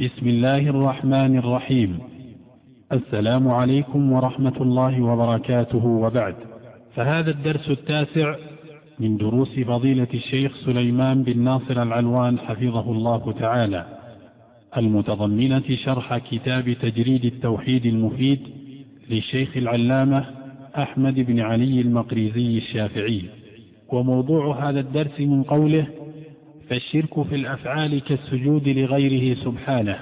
بسم الله الرحمن الرحيم. السلام عليكم ورحمة الله وبركاته. وبعد فهذا الدرس التاسع من دروس فضيلة الشيخ سليمان بن ناصر العلوان حفظه الله تعالى المتضمنة شرح كتاب تجريد التوحيد المفيد للشيخ العلامة أحمد بن علي المقريزي الشافعي. وموضوع هذا الدرس من قوله فالشرك في الأفعال كالسجود لغيره سبحانه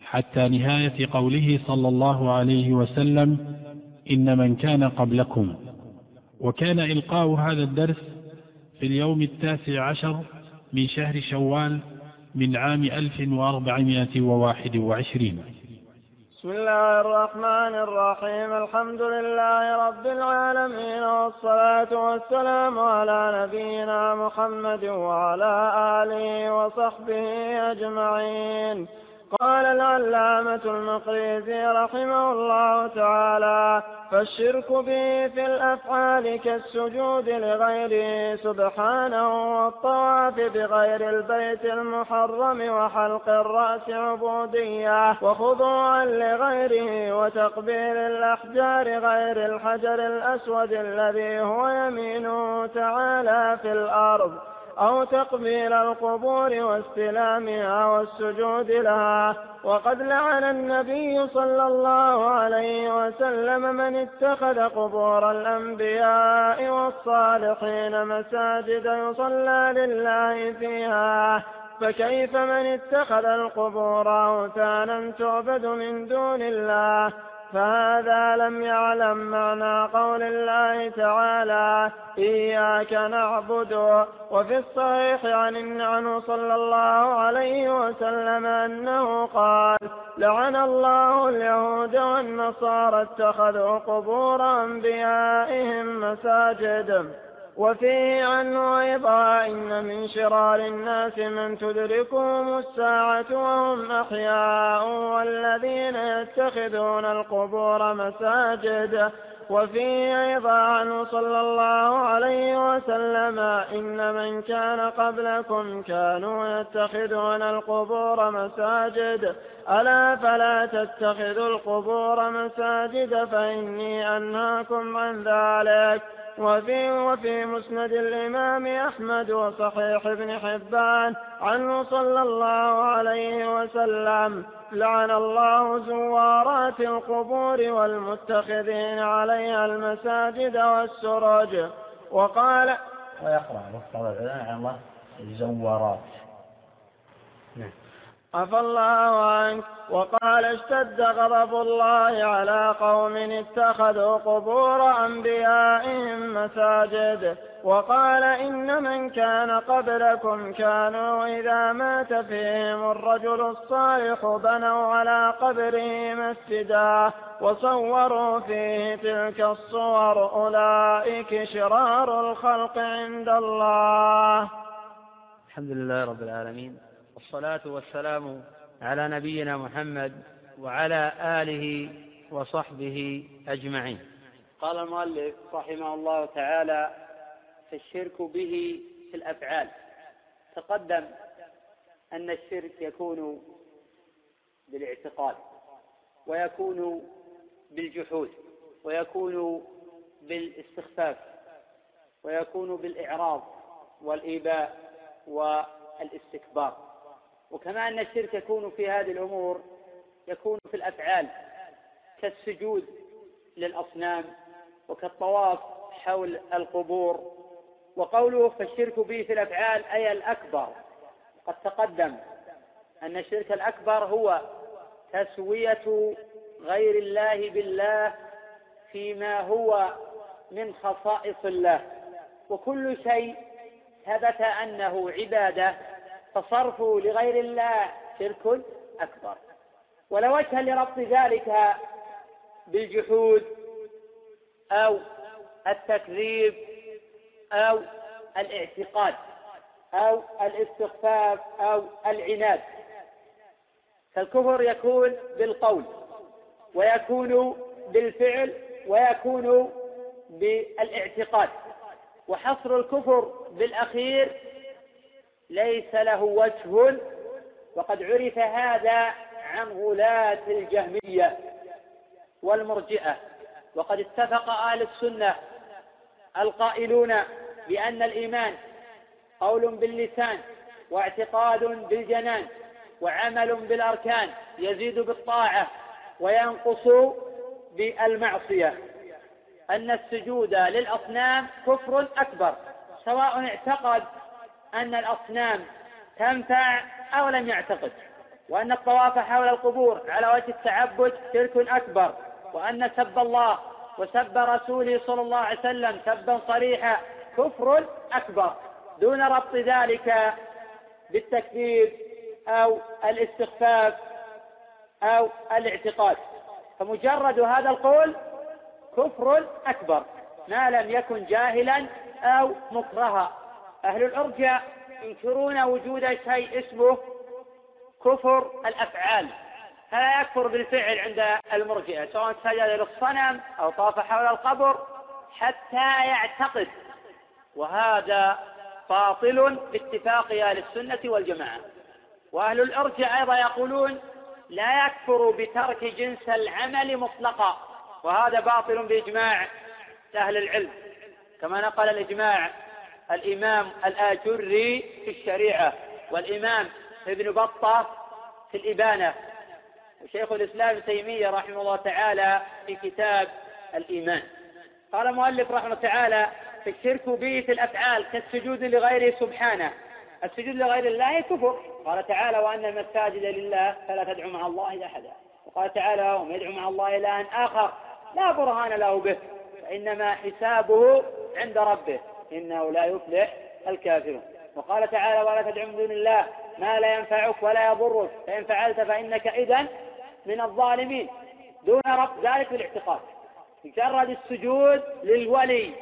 حتى نهاية قوله صلى الله عليه وسلم إن من كان قبلكم. وكان إلقاء هذا الدرس في اليوم التاسع عشر من شهر شوال من عام ألف وأربعمائة وواحد وعشرين. بسم الله الرحمن الرحيم. الحمد لله رب العالمين والصلاة والسلام على نبينا محمد وعلى آله وصحبه أجمعين. قال العلامة المقريزي رحمه الله تعالى فالشرك به في الأفعال كالسجود لغيره سبحانه والطواف بغير البيت المحرم وحلق الرأس عبودية وخضوعا لغيره وتقبيل الأحجار غير الحجر الأسود الذي هو يمينه تعالى في الأرض. أو تقبيل القبور واستلامها والسجود لها. وقد لعن النبي صلى الله عليه وسلم من اتخذ قبور الأنبياء والصالحين مساجد يصلى لله فيها. فكيف من اتخذ القبور أوثانا تعبد من دون الله؟ فهذا لم يعلم معنى قول الله تعالى إياك نعبد. وفي الصحيح عن عنه صلى الله عليه وسلم أنه قال لعن الله اليهود والنصارى اتخذوا قبور أنبيائهم مساجد. وفيه عنه أيضا إن من شرار الناس من تدركهم الساعة وهم أحياء والذين يتخذون القبور مساجد. وفيه أيضا عنه صلى الله عليه وسلم إن من كان قبلكم كانوا يتخذون القبور مساجد. ألا فلا تتخذوا القبور مساجد فإني أنهاكم عن ذلك. وفي وفي مسند الإمام أحمد وصحيح ابن حبان عنه صلى الله عليه وسلم لعن الله زوارات القبور والمتخذين عليها المساجد والسرج. وقال ويقرأ وقت العلماء على الله الزوارات. نعم. عفى الله عنك. وقال اشتد غضب الله على قوم اتخذوا قبور أنبيائهم مساجد. وقال إن من كان قبلكم كانوا إذا مات فيهم الرجل الصالح بنوا على قبره مسجدا. وصوروا فيه تلك الصور أولئك شرار الخلق عند الله. الحمد لله رب العالمين والصلاة والسلام على نبينا محمد وعلى آله وصحبه أجمعين. قال المؤلف رحمه الله تعالى في الشرك به في الأفعال. تقدم أن الشرك يكون بالاعتقاد ويكون بالجحود ويكون بالاستخفاف ويكون بالإعراض والإيباء والإستكبار. وكما أن الشرك يكون في هذه الأمور يكون في الأفعال كالسجود للأصنام وكالطواف حول القبور. وقوله فالشرك به في الأفعال أي الأكبر قد تقدم أن الشرك الأكبر هو تسوية غير الله بالله فيما هو من خصائص الله. وكل شيء ثبت أنه عبادة فصرفه لغير الله شرك أكبر. ولا وجه لربط ذلك بالجحود أو التكذيب أو الاعتقاد أو الاستخفاف أو العناد. فالكفر يكون بالقول ويكون بالفعل ويكون بالاعتقاد. وحصر الكفر بالأخير ليس له وجه وقد عرف هذا عن غلاة الجهمية والمرجئة. وقد اتفق أهل السنة القائلون بأن الإيمان قول باللسان واعتقاد بالجنان وعمل بالأركان يزيد بالطاعة وينقص بالمعصية. أن السجود للأصنام كفر أكبر سواء اعتقد أن الأصنام تنفع أو لم يعتقد وأن الطواف حول القبور على وجه التعبد شرك أكبر وأن سب الله وسب رسوله صلى الله عليه وسلم سبا صريحا كفر أكبر. دون ربط ذلك بالتكفير أو الاستخفاف أو الاعتقاد. فمجرد هذا القول كفر أكبر ما لم يكن جاهلا أو مكرها. أهل الأرجاء ينكرون وجود شيء اسمه كفر الأفعال. فلا يكفر بالفعل عند المرجئة سواء سجد للصنم أو طاف حول القبر حتى يعتقد. وهذا باطل باتفاق أهل السنة والجماعة. وأهل الإرجاء أيضا يقولون لا يكفر بترك جنس العمل مطلقا. وهذا باطل بإجماع أهل العلم. كما نقل الإجماع الإمام الآجري في الشريعة والإمام ابن بطة في الإبانة. وشيخ الإسلام تيمية رحمه الله تعالى في كتاب الإيمان. قال المؤلف رحمه الله تعالى الشرك به في الأفعال كالسجود لغيره سبحانه. السجود لغير الله كفر. قال تعالى وأن المساجد لله فلا تدعو مع الله أحدا. وقال تعالى ومن يدعو مع الله إلها آخر لا برهان له به فإنما حسابه عند ربه. إنه لا يفلح الكافرون. وقال تعالى ولا تدعو من دون الله ما لا ينفعك ولا يضرك. فإن فعلت فإنك إذا من الظالمين. دون رب ذلك بالاعتقاد. مجرد السجود للولي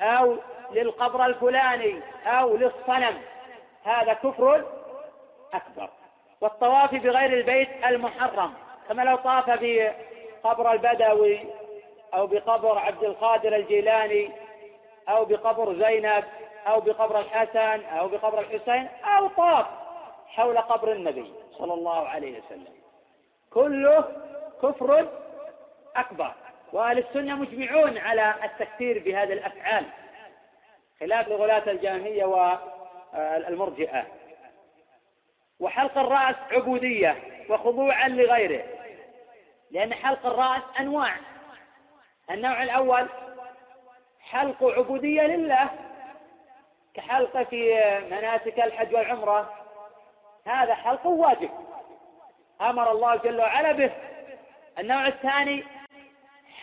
أو للقبر الفلاني أو للصنم هذا كفر أكبر. والطواف بغير البيت المحرم كما لو طاف بقبر البدوي أو بقبر عبد القادر الجيلاني أو بقبر زينب أو بقبر الحسن أو بقبر الحسين أو طاف حول قبر النبي صلى الله عليه وسلم. كله كفر أكبر. وأهل السنة مجمعون على التكفير بهذه الأفعال خلاف لغلاة الجامية والمرجئة. وحلق الرأس عبودية وخضوعا لغيره لأن حلق الرأس أنواع. النوع الأول حلق عبودية لله كحلق في مناسك الحج والعمرة. هذا حلق واجب. أمر الله جل وعلا به. النوع الثاني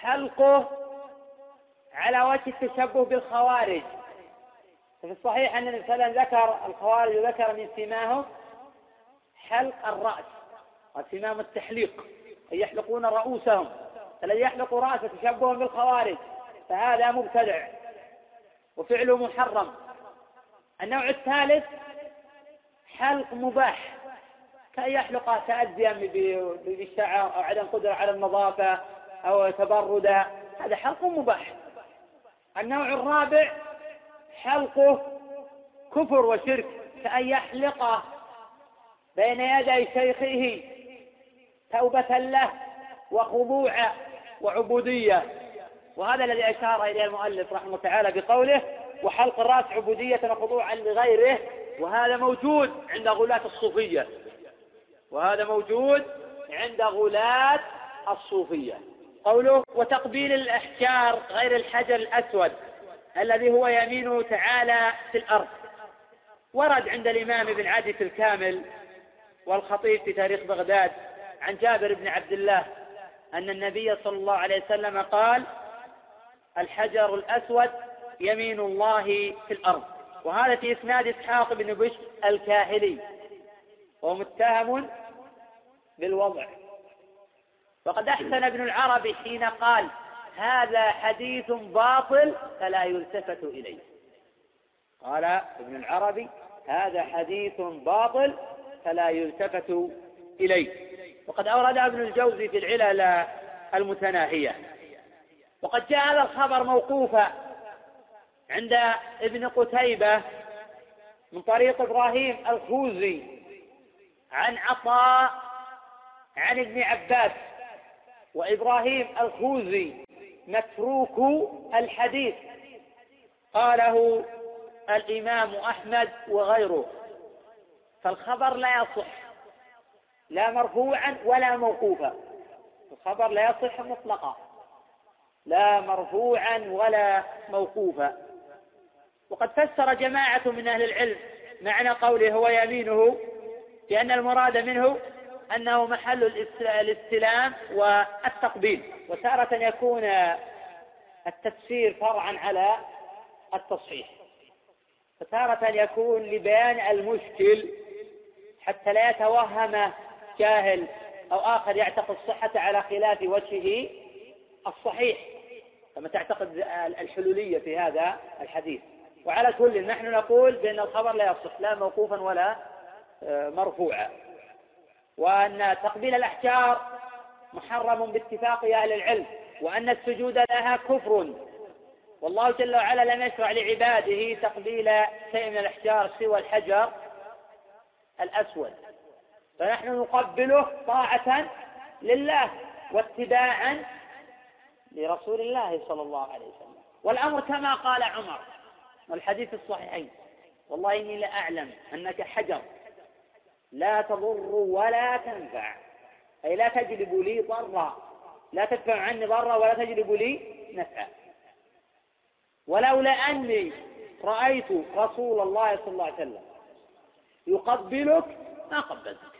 حلقه على وجه التشبه بالخوارج. ففي الصحيح أن النبي ذكر الخوارج وذكر من سماهم حلق الرأس وسمام التحليق أي يحلقون رؤوسهم الذي يحلق رأسه تشبها بالخوارج. فهذا مبتدع وفعله محرم. النوع الثالث حلق مباح كأن يحلق تأديا بالشعر أو عدم قدرة على النظافة أو تبردا هذا حلق مباح. النوع الرابع حلقه كفر وشرك كأن يحلق بين يدي شيخه توبة له وخضوعا وعبودية. وهذا الذي أشار إليه المؤلف رحمه الله تعالى بقوله وحلق الرأس عبودية وخضوعا لغيره وهذا موجود عند غلاة الصوفية. وهذا موجود عند غلاة الصوفية. قوله وتقبيل الأحجار غير الحجر الأسود الذي هو يمينه تعالى في الأرض. ورد عند الإمام ابن عدي في الكامل والخطيب في تاريخ بغداد عن جابر بن عبد الله أن النبي صلى الله عليه وسلم قال الحجر الأسود يمين الله في الأرض. وهذا في إسناد إسحاق بن بشر الكاهلي. وهو متهم بالوضع. وقد أحسن ابن العربي حين قال هذا حديث باطل فلا يلتفت إليه. قال ابن العربي هذا حديث باطل فلا يلتفت إليه. وقد أورد ابن الجوزي في العلل المتناهية. وقد جاء هذا الخبر موقوفا عند ابن قتيبة من طريق إبراهيم الخوزي عن عطاء عن ابن عباس وإبراهيم الخوزي متروك الحديث. قاله الإمام أحمد وغيره. فالخبر لا يصح لا مرفوعا ولا موقوفا. الخبر لا يصح مطلقا. لا مرفوعا ولا موقوفا. وقد فسر جماعة من أهل العلم معنى قوله هو يمينه بأن المراد منه أنه محل الاستلام والتقبيل. وتارة يكون التفسير فرعا على التصحيح. فتارة يكون لبيان المشكل حتى لا يتوهم جاهل أو آخر يعتقد الصحة على خلاف وجهه الصحيح. كما تعتقد الحلولية في هذا الحديث. وعلى كل نحن نقول بأن الخبر لا يصح لا موقوفا ولا آه، مرفوعا. وأن تقبيل الأحجار محرم باتفاق أهل العلم وأن السجود لها كفر. والله جل وعلا لم يشرع لعباده تقبيل شيء من الأحجار سوى الحجر الأسود. فنحن نقبله طاعة لله واتباعا لرسول الله صلى الله عليه وسلم. والأمر كما قال عمر. والحديث الصحيحين. والله إني لأعلم أنك حجر. لا تضر ولا تنفع. أي لا تجلب لي ضرا. لا تدفع عني ضرا ولا تجلب لي نفعا. ولولا أني رأيت رسول الله صلى الله عليه وسلم يقبلك ما قبلتك.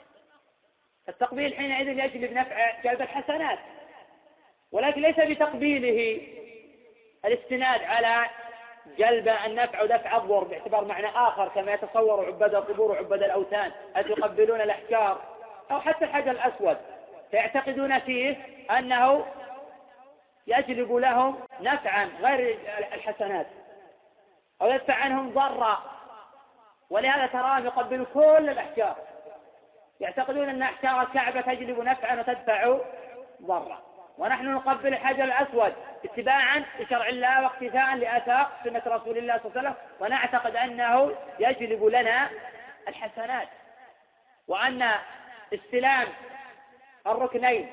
التقبيل حينئذ يجلب نفع جلب الحسنات. ولكن ليس بتقبيله الاستناد على جلب النفع ودفع الضر باعتبار معنى آخر كما يتصور عباد القبور وعباد الأوثان. التي يقبلون الأحجار؟ أو حتى الحجر الأسود. فيعتقدون فيه أنه يجلب لهم نفعا غير الحسنات. أو يدفع عنهم ضرا. ولهذا تراهم يقبلون كل الأحجار. يعتقدون أن أحجار الكعبة تجلب نفعا وتدفع ضرا. ونحن نقبل الحجر الأسود اتباعا لشرع الله واقتفاء لآثار سنة رسول الله صلى الله عليه وسلم ونعتقد أنه يجلب لنا الحسنات وأن استلام الركنين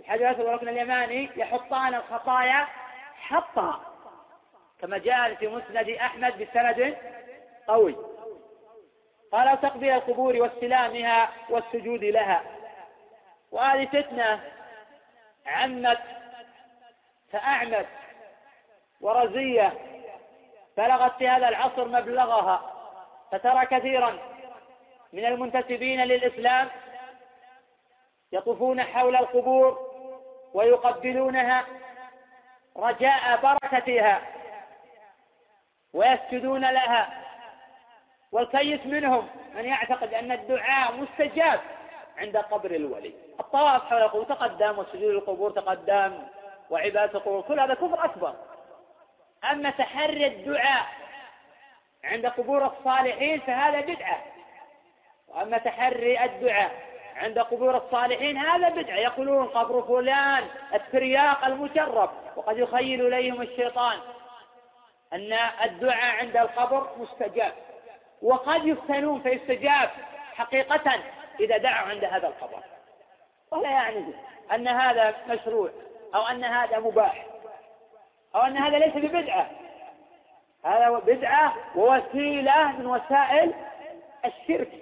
الحجر الأسود والركن اليماني يحطان الخطايا حطا كما جاء في مسند أحمد بسند قوي. قال تقبيل القبور واستلامها والسجود لها. وهذه فتنة عمت فأعمت ورزية. بلغت في هذا العصر مبلغها فترى كثيرا من المنتسبين للإسلام يطوفون حول القبور ويقبلونها رجاء بركتها ويسجدون لها. والكيس منهم من يعتقد أن الدعاء مستجاب. عند قبر الولي. الطواف حول القبور تقدم وسجود القبور تقدم وعبادة القبور كل هذا كفر أكبر. أما تحري الدعاء عند قبور الصالحين فهذا بدعة. وأما تحري الدعاء عند قبور الصالحين هذا بدعة. يقولون قبر فلان الترياق المجرب وقد يخيل إليهم الشيطان أن الدعاء عند القبر مستجاب. وقد يفتنون فيستجاب حقيقة. إذا دعوا عند هذا القبر ولا يعني أن هذا مشروع أو أن هذا مباح أو أن هذا ليس ببدعة. هذا بدعة ووسيلة من وسائل الشرك.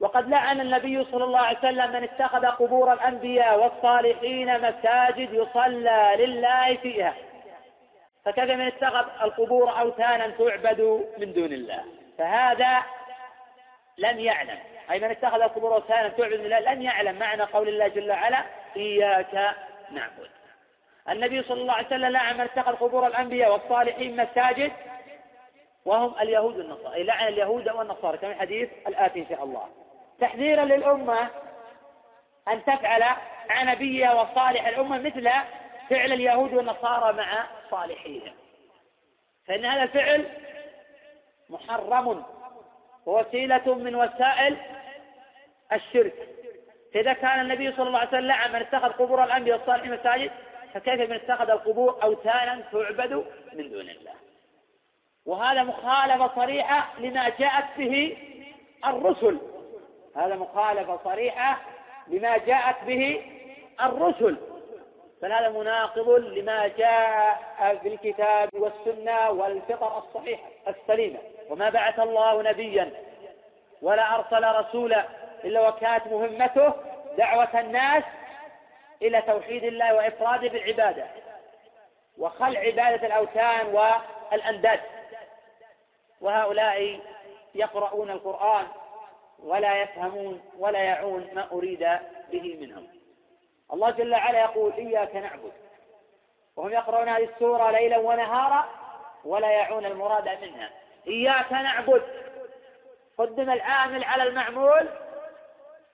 وقد لعن النبي صلى الله عليه وسلم من اتخذ قبور الأنبياء والصالحين مساجد يصلى لله فيها. فكيف من اتخذ القبور أوثانا تعبد من دون الله. فهذا لم يعلم. أي من اتخذ القبور أوثانا تعبد من الله لم يعلم معنى قول الله جل وعلا إياك نعبد. النبي صلى الله عليه وسلم لعن من اتخذ قبور الأنبياء والصالحين مساجد وهم اليهود والنصارى. أي لعن اليهود والنصارى كما الحديث الآتي إن شاء الله. تحذيرا للأمة أن تفعل مع نبيها وصالح الأمة مثل فعل اليهود والنصارى مع صالحيهم. فإن هذا الفعل محرم. ووسيلة من وسائل الشرك. فإذا كان النبي صلى الله عليه وسلم لعن من اتخذ قبور الأنبياء والصالحين مساجد فكيف من اتخذ القبور أوثانا تعبد من دون الله؟ وهذا مخالفة صريحة لما جاءت به الرسل. هذا مخالفة صريحة لما جاءت به الرسل. بل هذا مناقض لما جاء في الكتاب والسنة والفطر الصحيحة السليمة. وما بعث الله نبيا ولا أرسل رسولا إلا وكانت مهمته دعوة الناس إلى توحيد الله وإفراده بالعبادة وخلع عبادة الأوثان والأنداد. وهؤلاء يقرؤون القرآن ولا يفهمون ولا يعون ما أريد به منهم. الله جل وعلا يقول إياك نعبد. وهم يقرؤون هذه السورة ليلا ونهارا ولا يعون المراد منها. إياك نعبد. قدم العامل على المعمول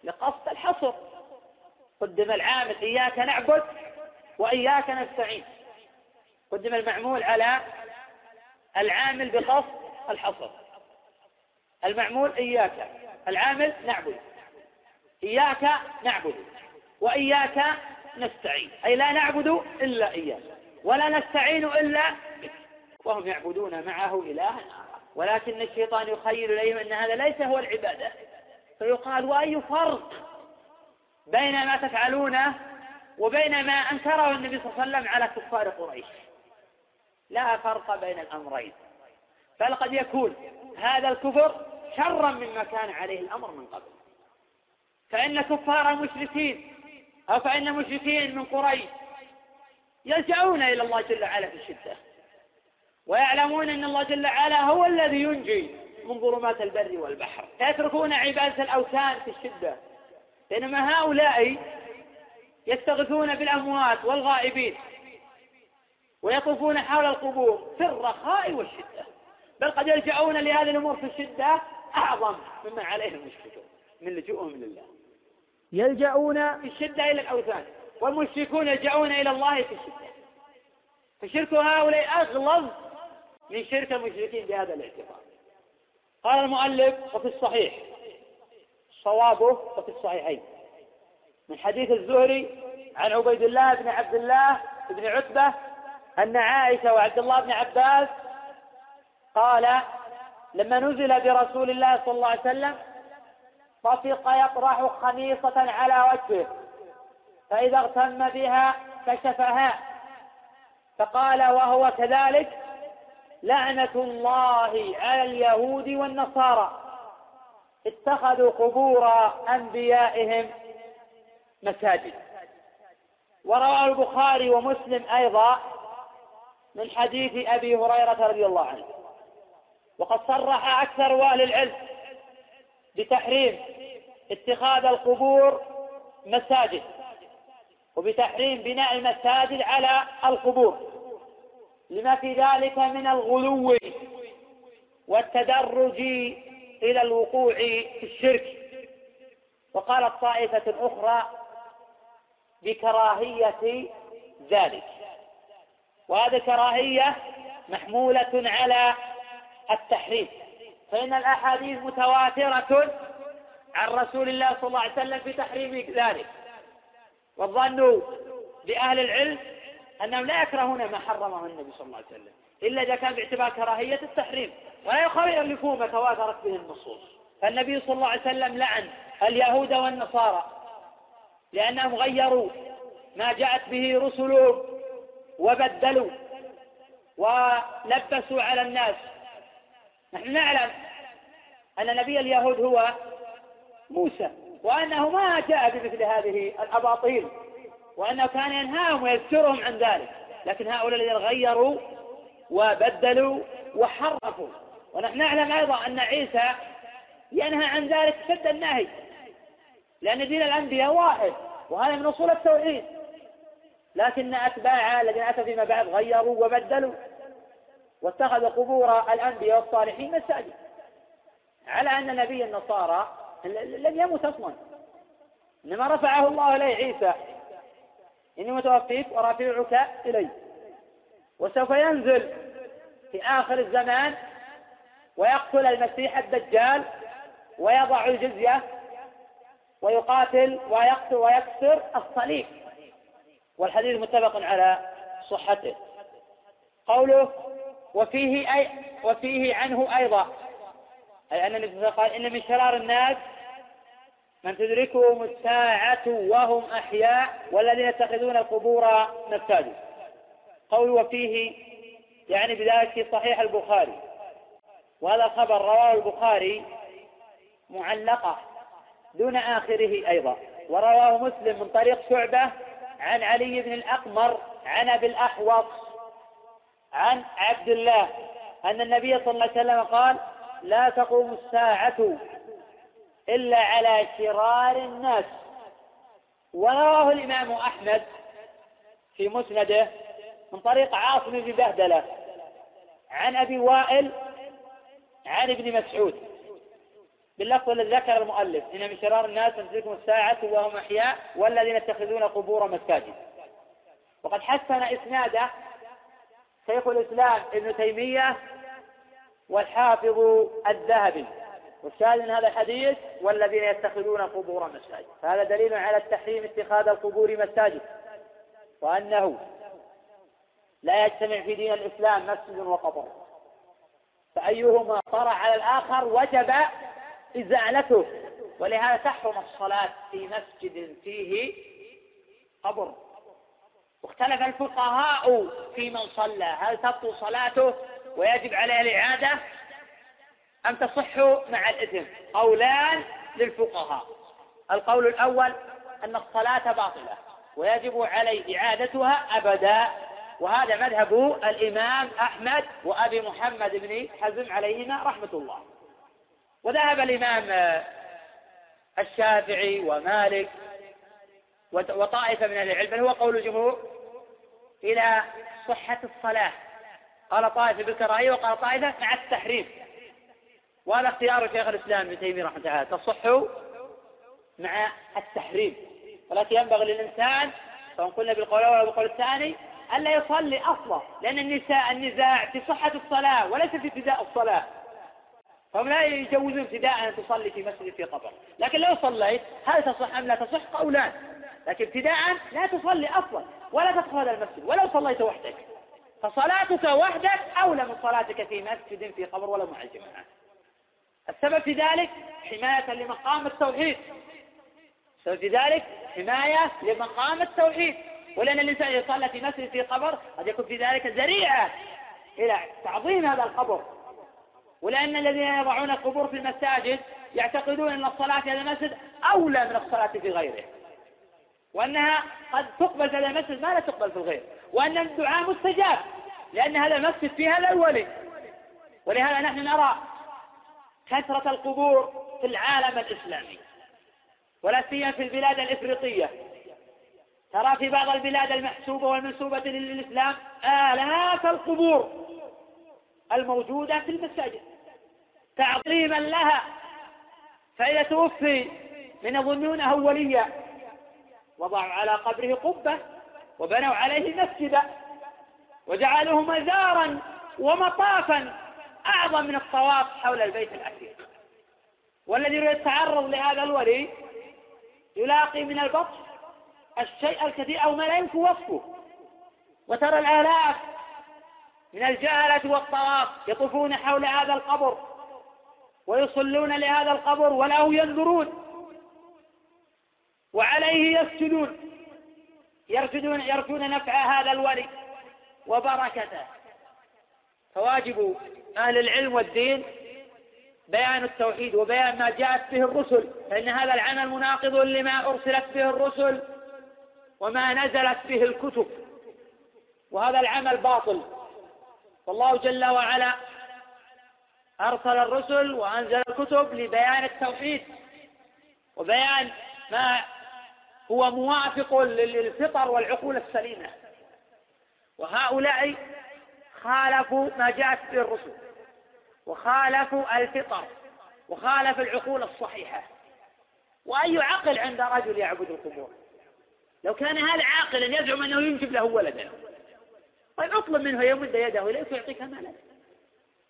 لقصد الحصر. قدم العامل إياك نعبد وإياك نستعين. قدم المعمول على العامل بقصد الحصر. المعمول إياك. العامل نعبد. إياك نعبد وإياك نستعين. أي لا نعبد إلا إياك ولا نستعين إلا بك. وهم يعبدون معه إلها ولكن الشيطان يخيل إليهم أن هذا ليس هو العبادة. فيقال وأي فرق بين ما تفعلونه وبين ما أنكره النبي صلى الله عليه وسلم على كفار قريش؟ لا فرق بين الأمرين. بل قد يكون هذا الكفر شرا مما كان عليه الأمر من قبل. فإن كفار المشركين أو فإن مشركين من قريش يلجؤون إلى الله جل وعلا في الشدة ويعلمون أن الله جل وعلا هو الذي ينجي من ظلمات البر والبحر. فيتركون عبادة الأوثان في الشدة. بينما هؤلاء يستغيثون بالأموات والغائبين ويطوفون حول القبور في الرخاء والشدة. بل قد يلجؤون لهذه الأمور في الشدة أعظم مما عليهم المشركون من لجوءهم لله يلجؤون في الشدة إلى الأوثان والمشركون يلجؤون إلى الله في الشدة. فشرك هؤلاء أغلظ من شرك المشركين بهذا الاعتقاد. قال المؤلف وفي الصحيح. صوابه وفي الصحيحين. من حديث الزهري عن عبيد الله بن عبد الله بن عتبة أن عائشة وعبد الله بن عباس قال لما نزل برسول الله صلى الله عليه وسلم طفق يطرح خميصة على وجهه فإذا اغتم بها كشفها فقال وهو كذلك؟ لعنة الله على اليهود والنصارى. اتخذوا قبور أنبيائهم مساجد. وروى البخاري ومسلم أيضا من حديث أبي هريرة رضي الله عنه. وقد صرح أكثر أهل العلم بتحريم اتخاذ القبور مساجد وبتحريم بناء المساجد على القبور. لما في ذلك من الغلو والتدرج إلى الوقوع في الشرك. وقالت طائفة أخرى بكراهية ذلك. وهذه الكراهية محمولة على التحريم. فإن الأحاديث متواترة عن رسول الله صلى الله عليه وسلم في تحريم ذلك. والظن لأهل العلم أنهم لا يكرهون ما حرمه النبي صلى الله عليه وسلم. إلا إذا كان باعتبار كراهية التحريم. ولا يخالفون ما تواترت به النصوص. فالنبي صلى الله عليه وسلم لعن اليهود والنصارى. لأنهم غيروا ما جاءت به رسلهم وبدلوا ولبسوا على الناس. نحن نعلم أن نبي اليهود هو موسى وأنه ما جاء بمثل هذه الأباطيل. وأنه كان ينهاهم ويذكرهم عن ذلك. لكن هؤلاء الذين غيروا وبدلوا وحرفوا. ونحن نعلم أيضا أن عيسى ينهى عن ذلك شد النهي. لأن دين الأنبياء واحد وهذا من أصول التوحيد. لكن أتباعه الذين أتوا فيما بعد غيروا وبدلوا. واتخذ قبور الأنبياء والصالحين مساجد. على أن نبي النصارى لم يمت أصلا. إنما رفعه الله إليه عيسى. إني متوفيك ورافعك إلي. وسوف ينزل في آخر الزمان ويقتل المسيح الدجال ويضع الجزية ويقاتل ويقتل ويكسر الصليب. والحديث متفق على صحته. قوله وفيه أي وفيه عنه أيضا. أي أن النبي قال إن من شرار الناس من تدركهم الساعة وهم أحياء والذين يتخذون القبور مساجد. قول وفيه يعني بذلك في صحيح البخاري. وهذا خبر رواه البخاري معلقة دون آخره أيضا. ورواه مسلم من طريق شعبة عن علي بن الأقمر عن أبي الأحوص عن عبد الله أن النبي صلى الله عليه وسلم قال لا تقوم الساعة إلا على شرار الناس. ورواه الإمام أحمد في مسنده من طريق عاصم بن بهدلة عن أبي وائل عن ابن مسعود. باللفظ الذي ذكر المؤلف إن من شرار الناس من تدركهم الساعة وهم أحياء والذين يتخذون قبور مساجد. وقد حسن إسناده شيخ الإسلام ابن تيمية والحافظ الذهبي. والشاهد من هذا الحديث والذين يتخذون قبور مساجد. فهذا دليل على التحريم اتخاذ القبور مساجد. وأنه لا يجتمع في دين الإسلام مسجد وقبر فأيهما طرأ على الآخر وجب إزالته. ولهذا تحرم الصلاة في مسجد فيه قبر. واختلف الفقهاء في من صلى. هل تبطل صلاته ويجب عليه الإعادة؟ أم تصح مع الإثم. قولان للفقهاء. القول الأول أن الصلاة باطلة ويجب عليه إعادتها أبدا. وهذا مذهب الإمام أحمد وأبي محمد بن حزم عليهما رحمة الله. وذهب الإمام الشافعي ومالك وطائفة من أهل العلم بل هو قول الجمهور إلى صحة الصلاة. قال طائفة بالكراهية وقال طائفة مع التحريم. وهذا اختيار شيخ الإسلام ابن تيمية رحمه الله. تصح مع التحريم. ولكن ينبغي للإنسان سواء قلنا بالقول الأول أو بالقول الثاني ألا يصلي أصلا. لأن النساء النزاع في صحة الصلاة وليس في ابتداء الصلاة. فهم لا يجوزون ابتداء أن تصلي في مسجد في قبر. لكن لو صليت هل تصح أم لا تصح؟ قولان. لكن ابتداء لا تصلي أصلا ولا تدخل هذا المسجد. ولو صليت وحدك فصلاتك وحدك أولى من صلاتك في مسجد في قبر ولا مع الجماعة. السبب في ذلك حماية لمقام التوحيد. السبب في ذلك حماية لمقام التوحيد. ولأن الإنسان يصلى في مسجد في قبر قد يكون في ذلك ذريعة إلى تعظيم هذا القبر. ولأن الذين يضعون القبور في المساجد يعتقدون أن الصلاة في هذا المسجد أولى من الصلاة في غيره. وأنها قد تقبل في هذا المسجد ما لا تقبل في الغير. وأن الدعاء مستجاب لأن هذا المسجد في هذا الولي. ولهذا نحن نرى كثرة القبور في العالم الإسلامي ولا سيما في البلاد الإفريقية. ترى في بعض البلاد المحسوبة والمنسوبة للإسلام آلاف القبور الموجودة في المساجد. تعظيما لها. فإذا توفي من يظنونه وليا وضعوا على قبره قبة وبنوا عليه مسجدا وجعلوه مزارا ومطافا أعظم من الطواف حول البيت العتيق والذي يتعرض لهذا الولي يلاقي من البطش الشيء الكثير أو ما لا يمكن وصفه. وترى الآلاف من الجهلة والطواف يطوفون حول هذا القبر ويصلون لهذا القبر وله ينظرون وعليه يسجدون. يرجون يرجون نفع هذا الولي وبركته. فواجب أهل العلم والدين بيان التوحيد وبيان ما جاءت به الرسل فإن هذا العمل مناقض لما أرسلت به الرسل وما نزلت به الكتب. وهذا العمل باطل. والله جل وعلا أرسل الرسل وأنزل الكتب لبيان التوحيد وبيان ما هو موافق للفطر والعقول السليمة. وهؤلاء خالفوا ما جاءت به الرسل وخالفوا الفطر وخالف العقول الصحيحة. وأي عقل عند رجل يعبد القبور؟ لو كان هذا عاقلا يزعم أنه ينجب له ولدا. طيب اطلب منه يمد يده اليك ويعطيك مالا.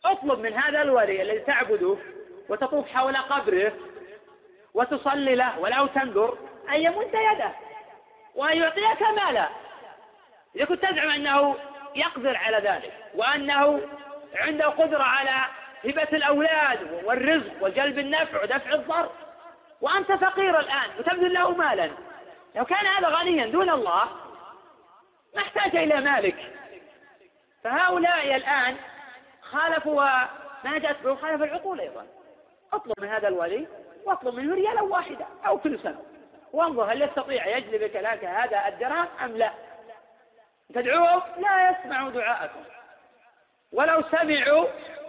اطلب من هذا الولي الذي تعبده وتطوف حول قبره وتصلي له ولو تنظر أن يمد يده وأن يعطيك مالا. إذا كنت تزعم أنه يقدر على ذلك وأنه عنده قدرة على هبة الأولاد والرزق وجلب النفع ودفع الضر. وأنت فقير الآن وتبذل له مالا. لو كان هذا غنيا دون الله ما احتاج إلى مالك. فهؤلاء الآن خالفوا ما جاءت به خالف العقول أيضا. اطلب من هذا الولي واطلب منه ريالا واحدة أو كل سنة. وانظر هل يستطيع يجلبك لك هذا الدرهم أم لا. تدعوهم؟ لا يسمعوا دعاءكم. ولو سمعوا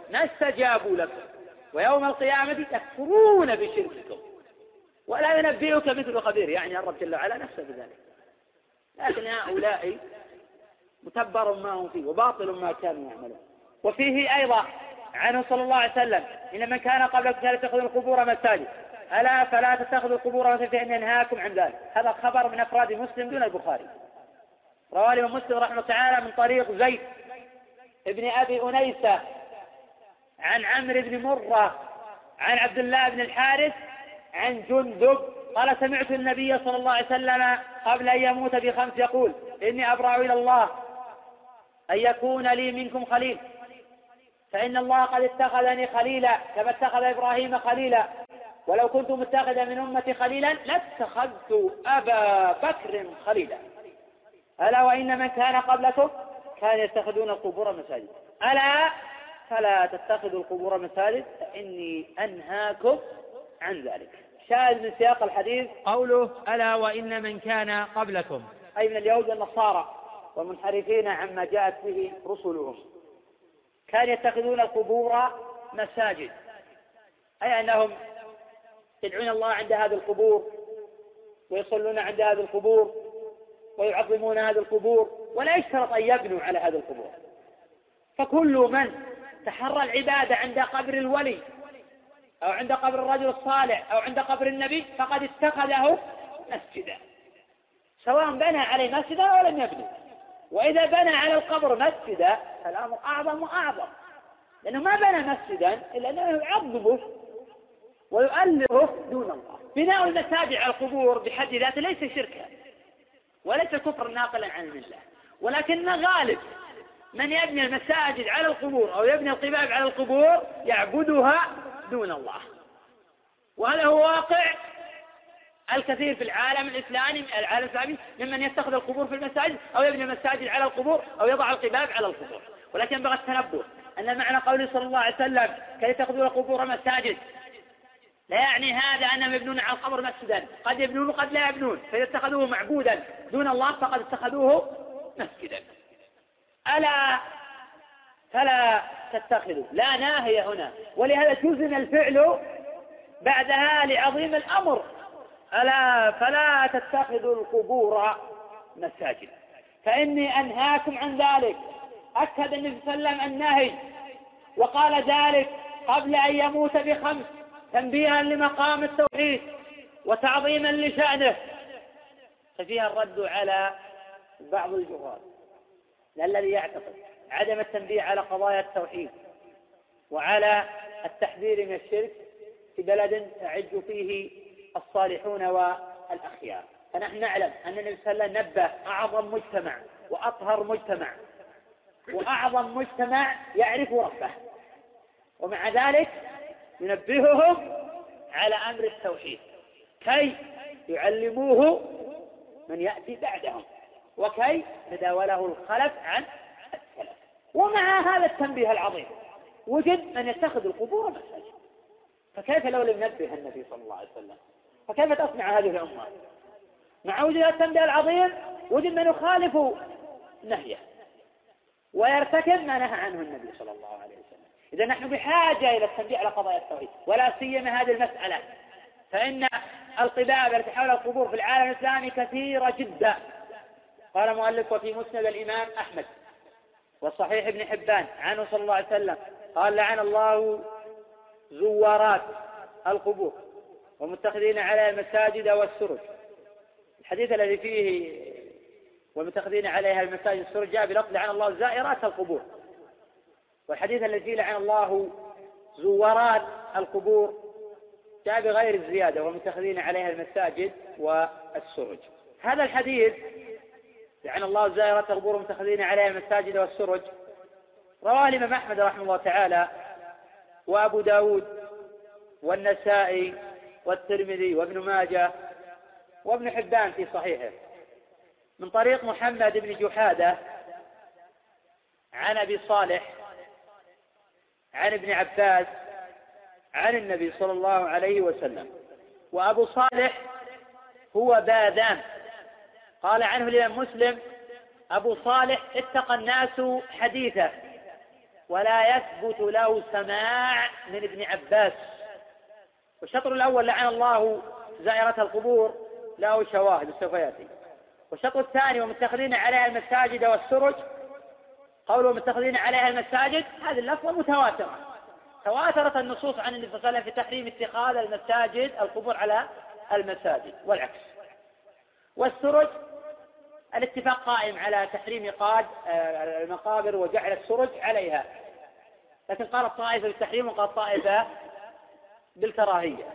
ما استجابوا لكم. ويوم القيامة يكفرون بشرككم. ولا ينبئك مثل خبير. يعني الرب جل وعلا نفسه بذلك. لكن هؤلاء متبر ما هم فيه وباطل ما كانوا يعملون. وفيه أيضا عنه صلى الله عليه وسلم إن من كان قبلكم كان يتخذ القبور مساجد. ألا فلا تتخذوا القبور مساجد فإن ينهاكم عن ذلك. هذا خبر من أفراد مسلم دون البخاري. رواه الإمام مسلم رحمه الله تعالى من طريق زيد ابن أبي أنيسة عن عمرو بن مرة عن عبد الله بن الحارث عن جندب قال سمعت النبي صلى الله عليه وسلم قبل أن يموت بخمس يقول إني أبرأ إلى الله أن يكون لي منكم خليل فإن الله قد اتخذني خليلا كما اتخذ إبراهيم خليلا ولو كنت متخذا من أمتي خليلا لاتخذت أبا بكر خليلا ألا وإن من كان قبلكم كان يتخذون القبور مساجد. ألا فلا تتخذوا القبور مساجد فإني أنهاكم عن ذلك. شاهد من سياق الحديث؟ قوله ألا وإن من كان قبلكم. أي من اليهود والنصارى والمنحرفين عما جاءت به رسلهم. كانوا يتخذون القبور مساجد. أي أنهم يدعون الله عند هذه القبور ويصلون عند هذه القبور. ويعظمون هذه القبور ولا يشترط أن يبنوا على هذه القبور. فكل من تحرى العبادة عند قبر الولي أو عند قبر الرجل الصالح أو عند قبر النبي فقد اتخذه مسجدا. سواء بنى عليه مسجدا أو لم يبني. وإذا بنى على القبر مسجدا فالأمر أعظم وأعظم. لأنه ما بنى مسجدا إلا أنه يعظمه ويؤلفه دون الله. بناء المساجد على القبور بحد ذاته ليس شركا. وليس كفر ناقلا عن الله ولكن غالب من يبني المساجد على القبور أو يبني القباب على القبور يعبدها دون الله. وهذا هو واقع الكثير في العالم الإسلامي العالم الإسلامي ممن يتخذ القبور في المساجد أو يبني المساجد على القبور أو يضع القباب على القبور. ولكن ينبغي التنبه أن معنى قوله صلى الله عليه وسلم كي يتخذون القبور مساجد لا يعني هذا أنهم يبنون على القبر مسجدا. قد يبنون وقد لا يبنون. فإذا اتخذوه معبودا. دون الله فقد اتخذوه مسجدا. ألا فلا تتخذوا. لا ناهية هنا. ولهذا جزم الفعل بعدها لعظيم الأمر. ألا فلا تتخذوا القبور مساجد. فإني أنهاكم عن ذلك. أكد النبي صلى الله عليه وسلم النهي. وقال ذلك قبل أن يموت بخمس. تنبيها لمقام التوحيد وتعظيما لشأنه ففيها الرد على بعض الجهال الذي يعتقد عدم التنبيه على قضايا التوحيد وعلى التحذير من الشرك في بلد تعج فيه الصالحون والأخيار. فنحن نعلم أن النبي صلى الله عليه وسلم نبه أعظم مجتمع وأطهر مجتمع. وأعظم مجتمع يعرف ربه. ومع ذلك ينبههم على أمر التوحيد كي يعلموه من يأتي بعدهم وكي تداوله الخلف عن السلف. ومع هذا التنبيه العظيم وجد من يتخذ القبور مساجد. فكيف لو لم ينبه النبي صلى الله عليه وسلم؟ فكيف تصنع هذه الأمة؟ مع وجود التنبيه العظيم وجد من يخالف نهيه ويرتكب ما نهى عنه النبي صلى الله عليه وسلم. إذا نحن بحاجة إلى التنبيه على قضايا التوحيد ولا سيما هذه المسألة. فإن القباب التي حول القبور في العالم الإسلامي كثيرة جدا. قال مؤلف وفي مسند الإمام أحمد. وصحيح ابن حبان عنه صلى الله عليه وسلم. قال لعن الله زوارات القبور ومتخذين على المساجد والسرج. الحديث الذي فيه ومتخذين عليها المساجد والسرج جاء بلفظ لعن الله زائرات القبور. والحديث الذي لعن الله زوارات القبور جاء بغير الزيادة ومتخذين عليها المساجد والسرج. هذا الحديث لعن الله زائرة القبور المتخذين عليها المساجد والسرج. رواه الإمام أحمد رحمه الله تعالى وأبو داود والنسائي والترمذي وابن ماجه وابن حبان في صحيحه. من طريق محمد بن جحادة عن أبي صالح عن ابن عباس عن النبي صلى الله عليه وسلم. وأبو صالح هو باذان قال عنه الإمام مسلم أبو صالح اتقى الناس حديثه ولا يثبت له سماع من ابن عباس. والشطر الأول لعن الله زائرة القبور له شواهد سوف يأتي والشطر الثاني ومتخذين عليها المساجد والسرج قوله متخذين عليها المساجد؟ هذه اللفظة متواترة. تواترت النصوص عن النبي صلى الله عليه وسلم في تحريم اتخاذ المساجد القبور على المساجد والعكس. والسرج الاتفاق قائم على تحريم قاد آه، المقابر وجعل السرج عليها. لكن قالت طائفة بالتحريم وقالت طائفة بالكراهية.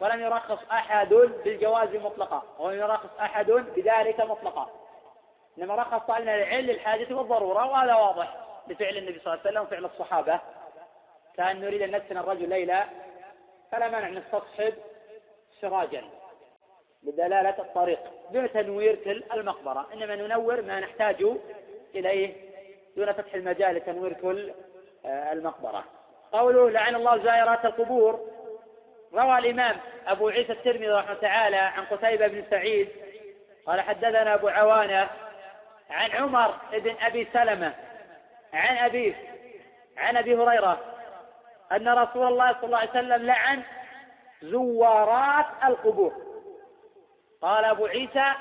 ولم يرخص أحد بالجواز مطلقا. ولم يرخص أحد بذلك مطلقا. إنما رخص طالب العلم للحاجة والضرورة وهذا واضح بفعل النبي صلى الله عليه وسلم وفعل الصحابة. كان نريد أن نفتن الرجل ليلة فلا مانع نستصحب سراجا بدلالة الطريق دون تنوير كل المقبرة. إنما ننور ما نحتاج إليه دون فتح المجال لتنوير كل آه، المقبرة. قوله لعن الله زائرات القبور. روى الإمام أبو عيسى الترمذي رحمه تعالى عن قتيبة بن سعيد قال حدثنا أبو عوانة عن عمر بن أبي سلمة عن أبيه عن أبي هريرة أن رسول الله صلى الله عليه وسلم لعن زوارات القبور. قال أبو عيسى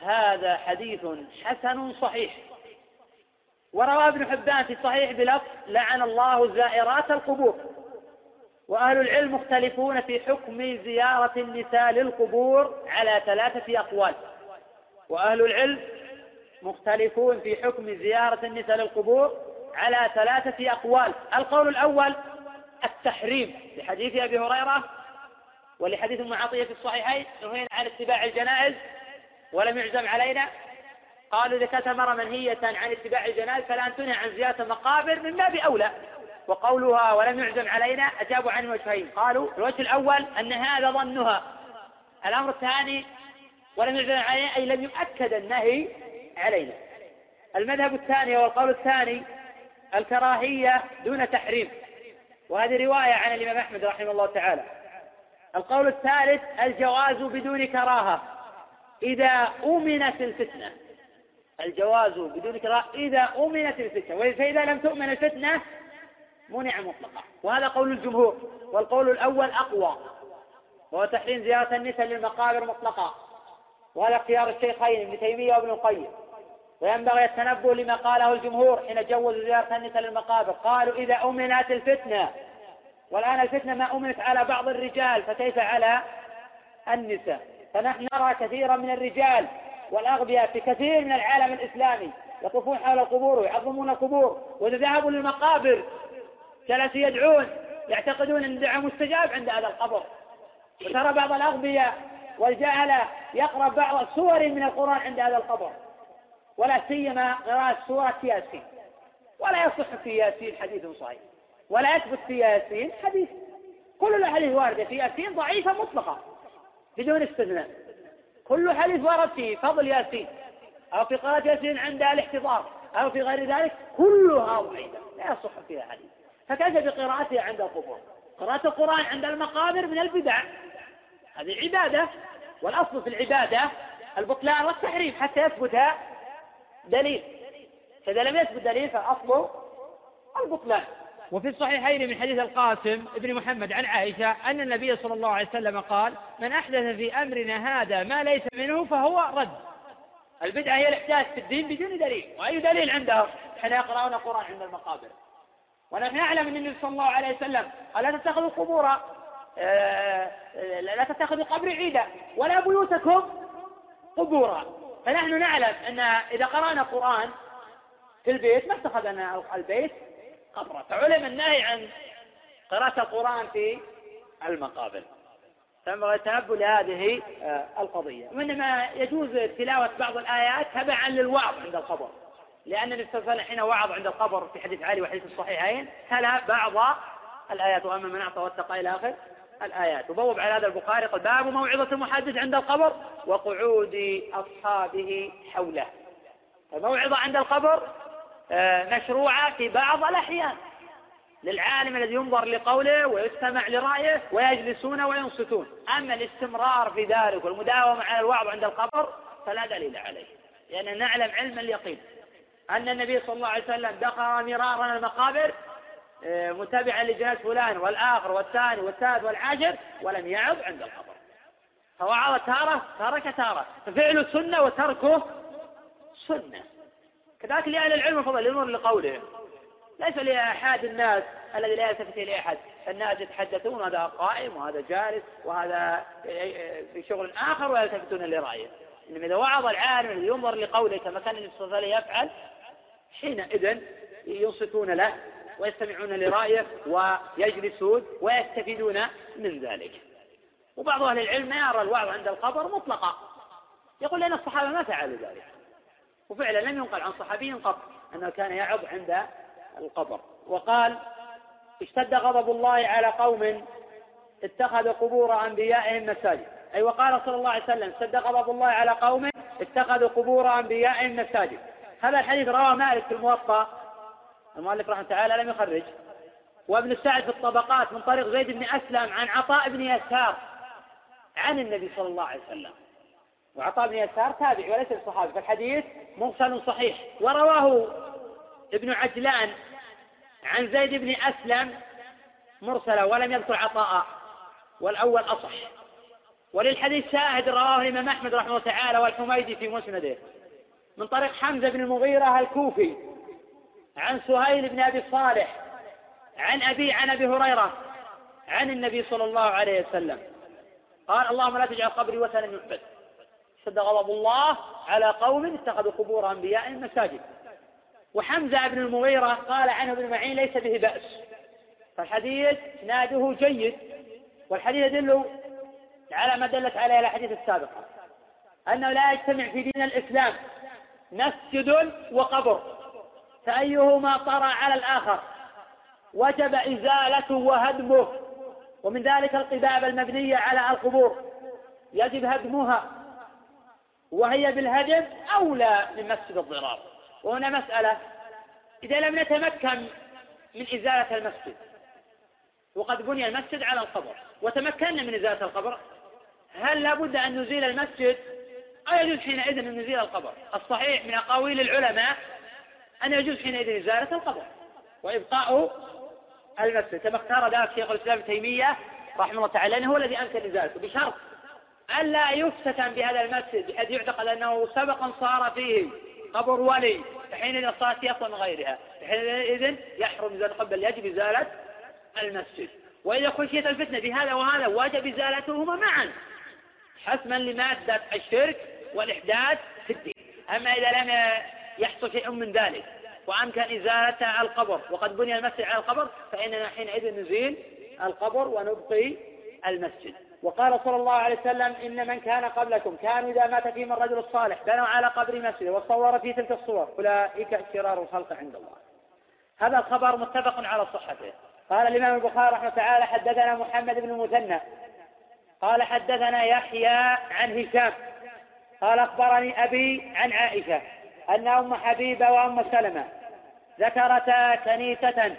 هذا حديث حسن صحيح. وروى ابن حبان في صحيح بلفظ لعن الله زائرات القبور. وأهل العلم مختلفون في حكم زيارة النساء للقبور على ثلاثة أقوال. وأهل العلم مختلفون في حكم زيارة النساء للقبور على ثلاثة أقوال. القول الأول التحريم. لحديث أبي هريرة ولحديث أم عطية في الصحيحين نهينا عن اتباع الجنائز ولم يعزم علينا. قالوا إذا كانت المرأة منهية عن اتباع الجنائز فلا أن تنهى عن زيارة المقابر من باب أولى. وقولها ولم يعزم علينا أجابوا عن وجهين. قالوا الوجه الأول أن هذا ظنها. الأمر الثاني ولم يعزم علينا أي لم يؤكد النهي علينا. المذهب الثاني والقول الثاني الكراهية دون تحريم. وهذه رواية عن الإمام أحمد رحمه الله تعالى. القول الثالث الجواز بدون كراهة. إذا أمنت الفتنة. الجواز بدون كراهة إذا أمنت الفتنة. فإذا لم تؤمن الفتنة منع مطلقا. وهذا قول الجمهور. والقول الأول أقوى. وهو تحريم زيارة النساء للمقابر مطلقا. وهذا اختيار الشيخين ابن تيمية وابن القيم. وينبغي التنبؤ لما قاله الجمهور حين جوزوا زيارة النساء للمقابر. قالوا إذا أمنت الفتنة والآن الفتنة ما أمنت على بعض الرجال فكيف على النساء؟ فنحن نرى كثيرا من الرجال والأغبياء في كثير من العالم الإسلامي يطوفون حول القبور ويعظمون القبور. وإذا ذهبوا للمقابر جلسوا يدعون يعتقدون أن الدعاء مستجاب عند هذا القبر. وترى بعض الأغبياء والجهلة يقرأ بعض سور من القرآن عند هذا القبر. ولا سيما قراءة سورة ياسين. ولا يصح في ياسين حديث صحيح. ولا يثبت في ياسين حديث. كل الأحاديث واردة في ياسين ضعيفة مطلقة. بدون استثناء. كل حديث ورد في فضل ياسين. أو في قراءة ياسين عند الاحتضار. أو في غير ذلك كلها ضعيفة. لا يصح فيها حديث. فكيف بقراءتها عند القبور؟ قراءة القرآن عند المقابر من البدع. هذه عبادة والأصل في العبادة البطلان والتحريم حتى يثبت دليل. فإذا لم يثبت دليل فالأصل البطلان. وفي الصحيحين من حديث القاسم بن محمد عن عائشة أن النبي صلى الله عليه وسلم قال من أحدث في أمرنا هذا ما ليس منه فهو رد. البدعة هي الإحداث في الدين بدون دليل. وأي دليل عندهم؟ حين يقرؤون القرآن عند المقابر. ونحن نعلم أن النبي صلى الله عليه وسلم قال لا تتخذوا قبور آه، لا تتخذوا قبر عيدا ولا بيوتكم قبورا. فنحن نعلم أن إذا قرأنا القرآن في البيت ما اتخذنا البيت قبرة فعلم النهي عن قراءة القرآن في المقابر. فينبغي التنبؤ لهذه آه، القضية. وإنما يجوز تلاوة بعض الآيات تبعا للوعظ عند القبر. لأن النبي صلى الله عليه وسلم حين وعظ عند القبر في حديث علي وحديث الصحيحين تلا بعض الآيات وأما من أعطى واتقى إلى آخر الآيات. وبوب على هذا البخاري قال باب موعظة المحدث عند القبر وقعود أصحابه حوله. الموعظة عند القبر آه، مشروعة في بعض الأحيان. للعالم الذي ينظر لقوله ويستمع لرأيه ويجلسون وينصتون. أما الاستمرار في ذلك والمداومة على الوعظ عند القبر فلا دليل عليه. لأن نعلم علم اليقين أن النبي صلى الله عليه وسلم دخل مرارا المقابر متبعا لجناس فلان والآخر والثاني والثالث والعاشر ولم يعظ عند القبر فوعظ تارة ترك تارة. ففعل سنة وتركه سنة. كذلك لأهل العلم الفضل ينظر لقولهم ليس لأحد الناس الذي لا يلتفت إليه أحد. الناس يتحدثون هذا قائم وهذا جالس وهذا في شغل آخر ويلتفتون لرأيه إنما إذا وعظ العالم ينظر لقوله كما كان النبي صلى الله عليه وسلم يفعل حينئذ ينصتون له ويستمعون لرأيه ويجلسون ويستفيدون من ذلك. وبعض أهل العلم ما يرى الوعظ عند القبر مطلقا. يقول لأن الصحابة ما فعلوا ذلك. وفعلا لم ينقل عن صحابي قط أنه كان يعظ عند القبر. وقال اشتد غضب الله على قوم اتخذوا قبور أنبيائهم مساجد. أي وقال صلى الله عليه وسلم اشتد غضب الله على قوم اتخذوا قبور أنبيائهم مساجد. هذا الحديث رواه مالك في الموطأ المؤلف رحمه تعالى لم يخرج. وابن سعد في الطبقات من طريق زيد بن أسلم عن عطاء بن يسار عن النبي صلى الله عليه وسلم. وعطاء بن يسار تابع وليس الصحابي فالحديث مرسل صحيح. ورواه ابن عجلان عن زيد بن أسلم مرسلا ولم يذكر عطاء والأول أصح. وللحديث شاهد رواه الإمام أحمد رحمه الله تعالى والحميدي في مسنده. من طريق حمزة بن المغيرة الكوفي. عن سهيل بن أبي صالح عن أبي عن أبي هريرة عن النبي صلى الله عليه وسلم. قال اللهم لا تجعل قبري وثنا يعبد شد غضب الله على قوم اتخذوا قبور أنبيائهم مساجد. وحمزة بن المغيرة قال عنه ابن معين ليس به بأس. فالحديث ناده جيد والحديث يدل على ما دلت عليه الأحاديث السابقة أنه لا يجتمع في دين الإسلام مسجد وقبر. فأيهما طرى على الآخر؟ وجب إزالته وهدمه. ومن ذلك القباب المبنية على القبور. يجب هدمها. وهي بالهدم أولى من مسجد الضرار. وهنا مسألة. إذا لم نتمكن من إزالة المسجد وقد بني المسجد على القبر وتمكنا من إزالة القبر هل لابد أن نزيل المسجد؟ أو يجوز حينئذ أن نزيل القبر. الصحيح من أقاويل العلماء أن يجوز حينئذ إزالة القبر وإبقاء المسجد كما اختار ذلك شيخ الإسلام ابن تيمية رحمه الله تعالى لأنه هو الذي أمكن إزالته بشرط ألا يفتتن بهذا المسجد بحيث يعتقد أنه سبقا صار فيه قبر ولي فحينئذ الصلاة أفضل من غيرها فحينئذ يحرم إزالة القبر بل يجب إزالة المسجد. وإذا خشيت الفتنة بهذا وهذا وجب إزالتهما معا حسما لمادة الشرك والإحداث في الدين. أما إذا لم يحصل شيء من ذلك. وأمكن إزالة القبر. وقد بني المسجد على القبر فإننا حينئذ نزيل القبر ونبقي المسجد. وقال صلى الله عليه وسلم إن من كان قبلكم كانوا إذا مات فيهم الرجل الصالح بنوا على قبر مسجد وصور في تلك الصور. أولئك شرار الخلق عند الله. هذا الخبر متفق على صحته. قال الإمام البخاري رحمه تعالى حدثنا محمد بن المثنى. قال حدثنا يحيى عن هشام. قال أخبرني أبي عن عائشة. أن أم حبيبة وأم سلمة ذكرتا كنيسة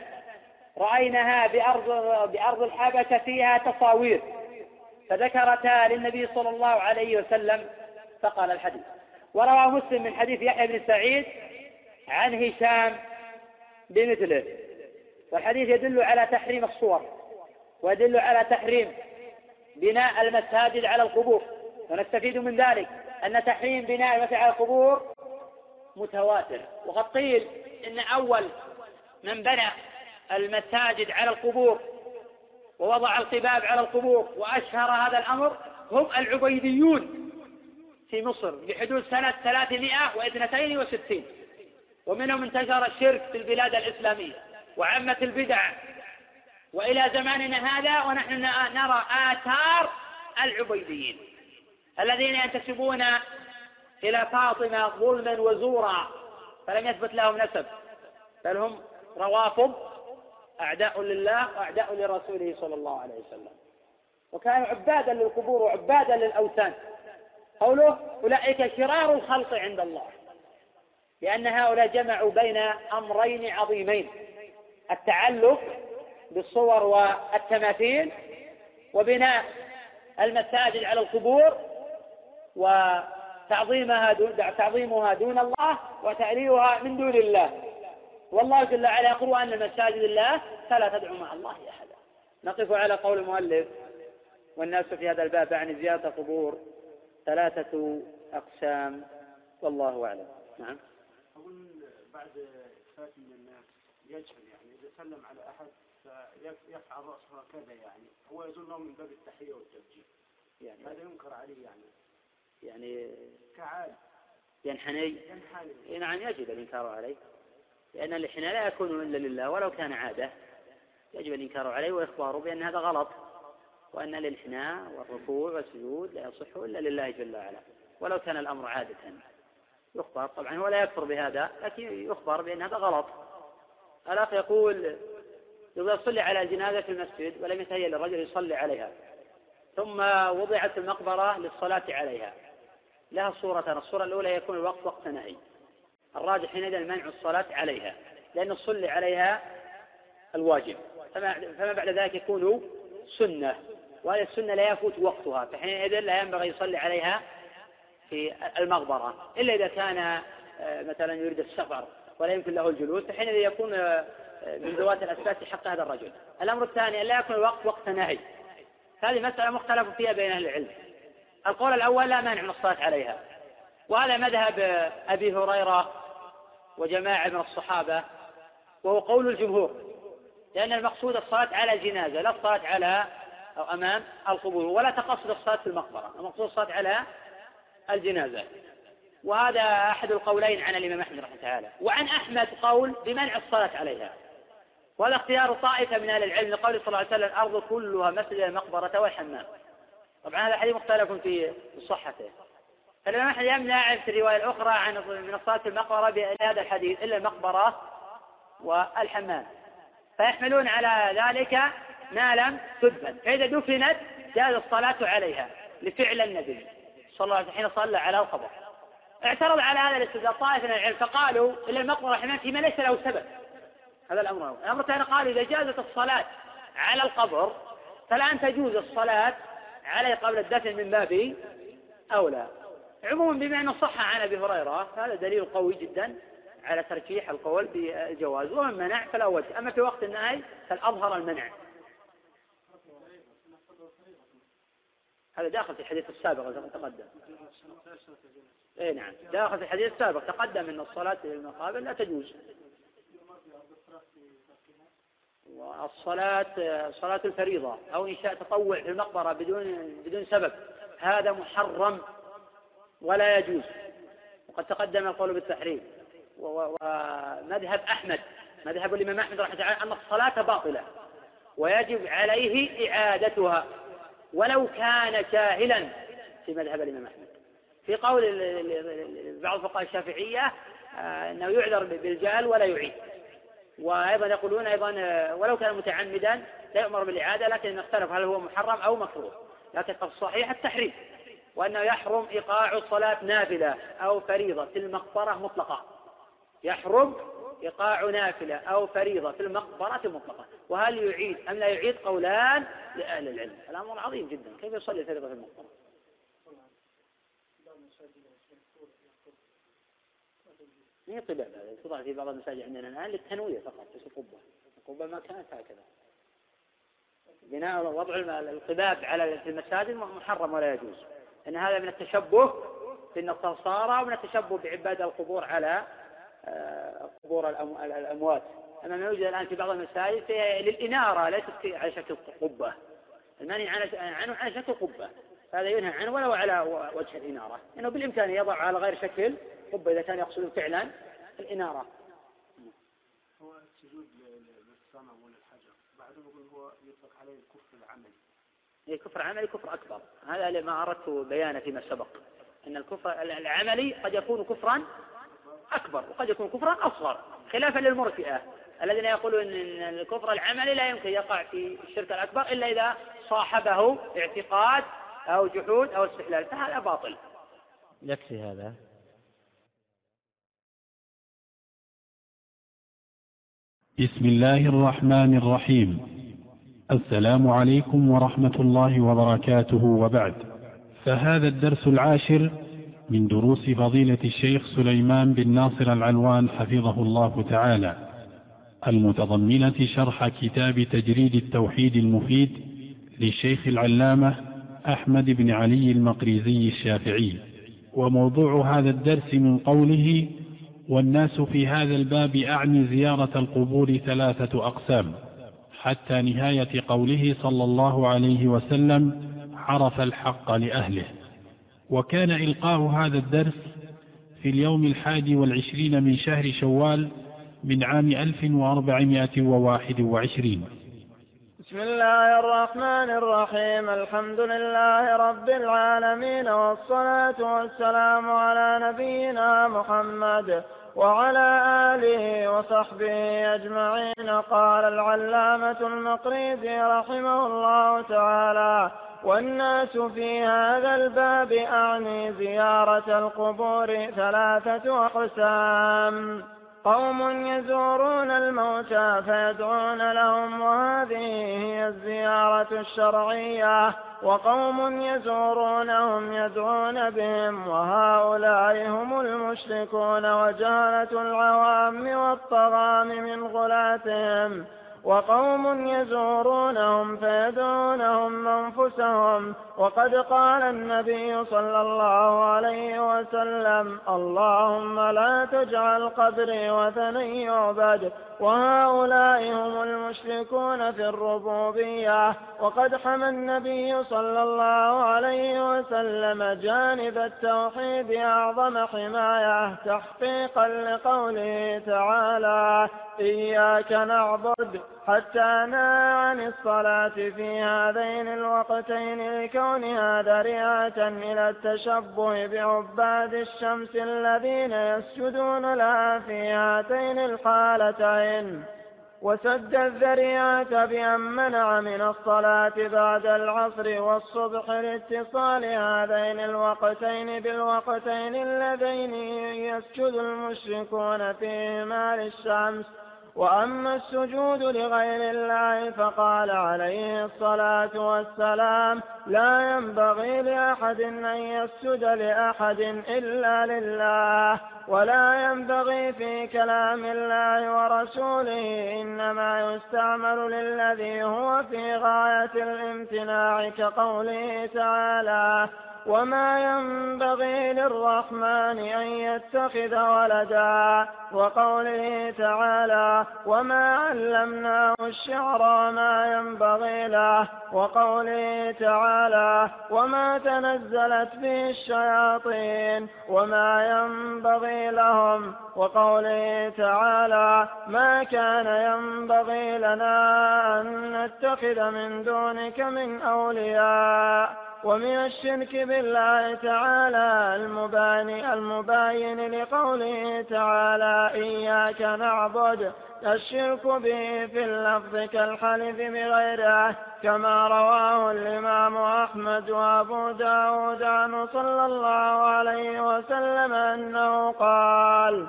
رأيناها بأرض بأرض الحبشة فيها تصاوير. فذكرتا للنبي صلى الله عليه وسلم فقال الحديث. وروى مسلم من حديث يحيى بن سعيد عن هشام بمثله. والحديث يدل على تحريم الصور ويدل على تحريم بناء المساجد على القبور. ونستفيد من ذلك أن تحريم بناء المساجد على القبور متواتر. وقد قيل إن أول من بنى المساجد على القبور ووضع القباب على القبور وأشهر هذا الأمر هم العبيديون في مصر بحدود سنة 362 ومنهم انتشر الشرك في البلاد الإسلامية وعمت البدع. وإلى زماننا هذا ونحن نرى آثار العبيديين الذين ينتسبون إلى فاطمة ظلما وزورا فلم يثبت لهم نسب بل هم روافض أعداء لله وأعداء لرسوله صلى الله عليه وسلم. وكانوا عبادا للقبور وعبادا للأوثان. قوله أولئك شرار الخلق عند الله. لأن هؤلاء جمعوا بين أمرين عظيمين التعلق بالصور والتماثيل وبناء المساجد على القبور وتعظيمها دون تعظيمها دون الله وتأليهها من دون الله. والله جل وعلا يقول أن المساجد الله فلا تدعوا مع الله أحدا. نقف على قول المؤلف والناس في هذا الباب عن زيارة القبور ثلاثة أقسام. والله أعلم. نعم. أظن بعد فات من الناس يجهل يعني إذا سلم على أحد فيفعل رأسه هكذا يعني. هو يظنه من باب التحية والتبجيل يعني هذا ينكر عليه يعني. يعني كعاد ينحني. ينحني. نعم يجب الإنكار عليه. لأن الانحناء لا يكون إلا لله ولو كان عادة. يجب الإنكار عليه وإخباره بأن هذا غلط وأن الانحناء والركوع والسجود لا يصح إلا لله جل وعلا ولو كان الأمر عادة. يخبر طبعا هو لا يكفر بهذا لكن يخبر بأن هذا غلط. الأخ يقول إذا صلي على الجنازة في المسجد ولم يتهيأ للرجل يصلي عليها ثم وضعت المقبرة للصلاة عليها. لها صورتان الصورة الأولى يكون الوقت وقت نهي الراجح حينئذ منع الصلاة عليها لأن صلي عليها الواجب. فما, بعد ذلك يكون سنة وهذه السنة لا يفوت وقتها فحينئذ لا ينبغي يصلي عليها في المقبرة. إلا إذا كان آه، مثلا يريد السفر ولا يمكن له الجلوس فحينئذ يكون آه، من ذوات الأسباب في حق هذا الرجل. الأمر الثاني أن لا يكون الوقت وقت نهي هذه مسألة مختلف فيها بين أهل العلم. القول الأول لا مانع من الصلاة عليها وهذا مذهب أبي هريرة وجماعة من الصحابة وهو قول الجمهور لأن المقصود الصلاة على الجنازة لا الصلاة على أو أمام القبور ولا تقصد الصلاة في المقبرة المقصود الصلاة على الجنازة. وهذا أحد القولين عن الإمام أحمد رحمه تعالى. وعن أحمد قول بمنع الصلاة عليها. وهذا اختيار طائفة من أهل العلم لقول صلى الله عليه وسلم الأرض كلها مسجد المقبرة والحمام. طبعا هذا حديث مختلف في صحته. فالإمام أحمد يمنع في الرواية الأخرى عن من الصلاة في المقبرة بهذا الحديث إلا المقبرة والحمام. فيحملون على ذلك ما لم تدفن. فإذا دفنت جاز الصلاة عليها لفعل النبي صلى الله عليه وسلم حين صلى على القبر. اعترض على هذا الاستدلال طائفة من العلم فقالوا إن المقبرة حمام فيما ليس له سبب. هذا الأمر الأمر الثاني قالوا إذا جازت الصلاة على القبر فالآن تجوز الصلاة عليه قبل الدفن من باب أولى. عموما بما أنه صح عن أبي هريرة هذا دليل قوي جدا على ترجيح القول بالجواز. ومن منع فلا وجه أما في وقت النهي فالأظهر المنع. هذا داخل في الحديث السابق الذي تقدم. اي نعم داخل في الحديث السابق. تقدم إن الصلاة للمقابل لا تجوز. والصلاة صلاة الفريضة أو إنشاء تطوع في المقبرة بدون بدون سبب. هذا محرم ولا يجوز. وقد تقدم القول بالتحريم. ومذهب أحمد مذهب الإمام أحمد رحمة الله أن الصلاة باطلة ويجب عليه إعادتها ولو كان جاهلا في مذهب الإمام أحمد. في قول بعض الفقهاء الشافعية آه، أنه يعذر بالجهل ولا يعيد. وأيضا يقولون أيضا آه، ولو كان متعمدا لا يؤمر بالإعادة لكن نختلف هل هو محرم أو مكروه. لكن الصحيح التحريم وأنه يحرم إيقاع الصلاة نافلة أو فريضة في المقبرة مطلقة. يحرم إيقاع نافلة أو فريضة في المقبرة مطلقة. وهل يعيد أم لا يعيد؟ قولان لأهل العلم. الأمر عظيم جدا. كيف يصلي الفريضة في المقبرة؟ هي هذا توضع في بعض المساجد عندنا الآن للتنوية فقط بس القبة القبة ما كانت هكذا. بناء وضع القباب على المساجد محرم ولا يجوز. إن هذا من التشبه في النصارى ومن التشبه بعباد القبور على آه، قبور الأموات. أما ما يوجد الآن في بعض المساجد للإنارة ليست على شكل قبه المانع عنه على شكل قبه هذا ينهى عنه ولو على وجه الإنارة. انه بالإمكان يضع على غير شكل قبه إذا كان يقصد فعلا الإنارة. هو السجود للصنم وللحجر بعضهم يقول هو يطلق عليه الكفر العملي. هي كفر عملي كفر أكبر. هذا ما أردت بيانه فيما سبق. أن الكفر العملي قد يكون كفرا أكبر وقد يكون كفرا أصغر. خلافا للمرجئة الذين يقولون أن الكفر العملي لا يمكن يقع في الشرك الأكبر إلا إذا صاحبه اعتقاد أو جحود أو استحلال. فهذا باطل. يكفي هذا. بسم الله الرحمن الرحيم. السلام عليكم ورحمة الله وبركاته وبعد. فهذا الدرس العاشر من دروس فضيلة الشيخ سليمان بن ناصر العلوان حفظه الله تعالى. المتضمنة شرح كتاب تجريد التوحيد المفيد للشيخ العلامة أحمد بن علي المقريزي الشافعي. وموضوع هذا الدرس من قوله والناس في هذا الباب أعني زيارة القبور ثلاثة أقسام. حتى نهاية قوله صلى الله عليه وسلم عرف الحق لأهله. وكان إلقاء هذا الدرس في اليوم الحادي والعشرين من شهر شوال من عام ألف وأربعمائة وواحد وعشرين. بسم الله الرحمن الرحيم. الحمد لله رب العالمين والصلاة والسلام على نبينا محمد وعلى آله وصحبه أجمعين. قال العلامة المقريزي رحمه الله تعالى والناس في هذا الباب أعني زيارة القبور ثلاثة أقسام. قوم يزورون الموتى فيدعون لهم وهذه هي الزيارة الشرعية. وقوم يزورونهم يدعون بهم وهؤلاء هم المشركون وجهلة العوام والطغام من غلاتهم. وقوم يزورونهم فيدعونهم أنفسهم. وقد قال النبي صلى الله عليه وسلم اللهم لا تجعل قبري وثنا يعبد وهؤلاء هم المشركون في الربوبية. وقد حمى النبي صلى الله عليه وسلم جانب التوحيد أعظم حماية تحقيقا لقوله تعالى إياك نعبد حتى نهى عن الصلاة في هذين الوقتين لكونها ذريعة إلى التشبه بعباد الشمس الذين يسجدون لها في هاتين الحالتين. وسد الذريعة بأن منع من الصلاة بعد العصر والصبح لاتصال هذين الوقتين بالوقتين اللذين يسجد المشركون فيهما للشمس وأما السجود لغير الله فقال عليه الصلاة والسلام لا ينبغي لأحد أن يسجد لأحد إلا لله ولا ينبغي في كلام الله ورسوله إنما يستعمل للذي هو في غاية الامتناع كقوله تعالى وما ينبغي للرحمن أن يتخذ ولدا وقوله تعالى وما علمناه الشعر وما ينبغي له وقوله تعالى وما تنزلت به الشياطين وما ينبغي لهم وقوله تعالى ما كان ينبغي لنا أن نتخذ من دونك من أولياء ومن الشرك بالله تعالى المباين المباين لقوله تعالى إياك نعبد الشرك به في اللفظ كالحلف بغيره كما رواه الإمام أحمد وأبو داود عنه صلى الله عليه وسلم أنه قال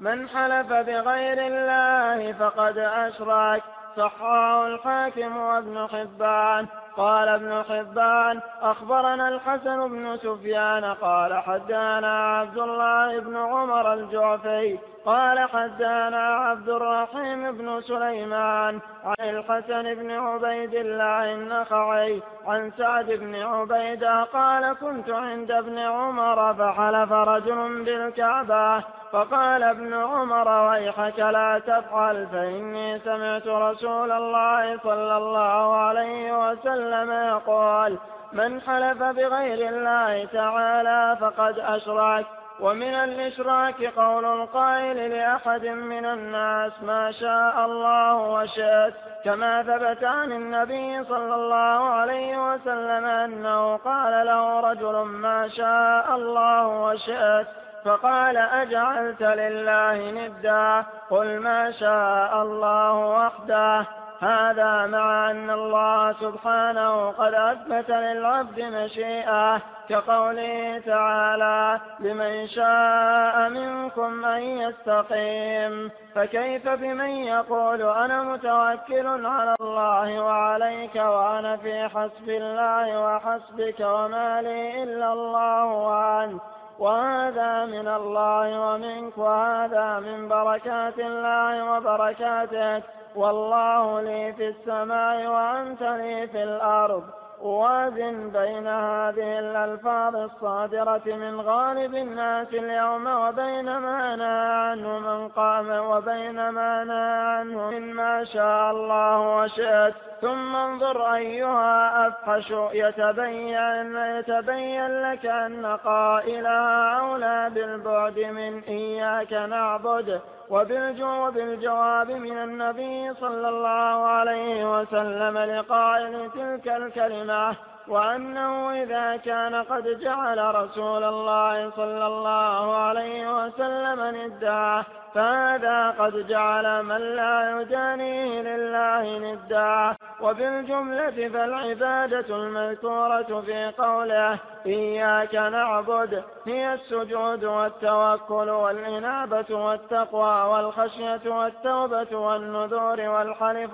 من حلف بغير الله فقد أشرك صححه الحاكم وابن حبان. قال ابن حبان أخبرنا الحسن بن سفيان قال حدانا عبد الله بن عمر الجعفي قال حدانا عبد الرحيم بن سليمان عن الحسن بن عبيد الله النخعي عن سعد بن عبيدة قال كنت عند ابن عمر فحلف رجل بالكعبة فقال ابن عمر ويحك لا تفعل فإني سمعت رسول الله صلى الله عليه وسلم يقول من حلف بغير الله تعالى فقد أشرك ومن الإشراك قول القائل لأحد من الناس ما شاء الله وشئت كما ثبت عن النبي صلى الله عليه وسلم أنه قال له رجل ما شاء الله وشئت فقال أجعلت لله ندا قل ما شاء الله وحده هذا مع أن الله سبحانه قد أثبت للعبد مشيئة كقوله تعالى لمن شاء منكم أن يستقيم فكيف بمن يقول أنا متوكل على الله وعليك وأنا في حسب الله وحسبك وما لي إلا الله وأنت وهذا من الله ومنك وهذا من بركات الله وبركاتك والله لي في السماء وأنت لي في الأرض. وازن بين هذه الألفاظ الصادرة من غالب الناس اليوم وبين ما نهى عنه من قام وبين ما نهى عنه مما شاء الله وشئت. ثم انظر أيها أفحش يتبين يتبين لك أن قائلها أولى بالبعد من إياك نعبد. وبالجواب من النبي صلى الله عليه وسلم لقائل تلك الكلمة. وأنه إذا كان قد جعل رسول الله صلى الله عليه وسلم ندا فهذا قد جعل من لا يدانيه لله ندا. وبالجملة فالعبادة المذكورة في قوله إياك نعبد هي السجود والتوكل والإنابة والتقوى والخشية والتوبة والنذور والحلف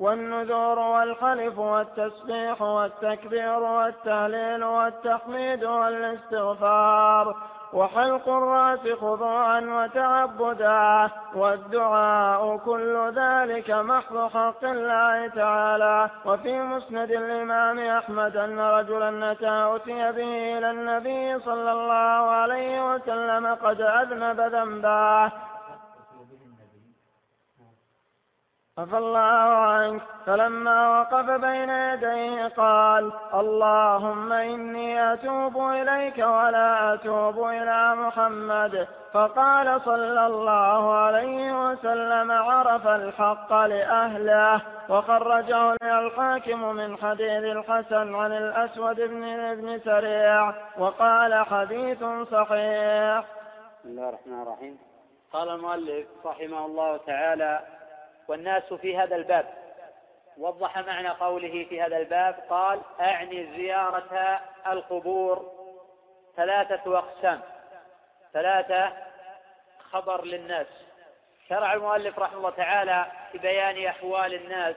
والنذور والحلف والتسبيح والتكبير والتهليل والتحميد والاستغفار وحلق الرأس خضوعا وتعبدا والدعاء كل ذلك محض حق الله تعالى وفي مسند الإمام أحمد أن رجلا أتي به إلى النبي صلى الله عليه وسلم قد أذنب ذنبا عفى الله عنك فلما وقف بين يديه قال اللهم إني أتوب إليك ولا أتوب إلى محمد. فقال صلى الله عليه وسلم عرف الحق لأهله. وخرجه الحاكم من حديث الحسن عن الأسود بن ابن سريع وقال حديث صحيح. بسم الله الرحمن الرحيم. قال المؤلف رحمه الله تعالى والناس في هذا الباب. وضح معنى قوله في هذا الباب قال أعني زيارة القبور ثلاثة أقسام. ثلاثة خبر للناس. شرع المؤلف رحمه الله تعالى في بيان أحوال الناس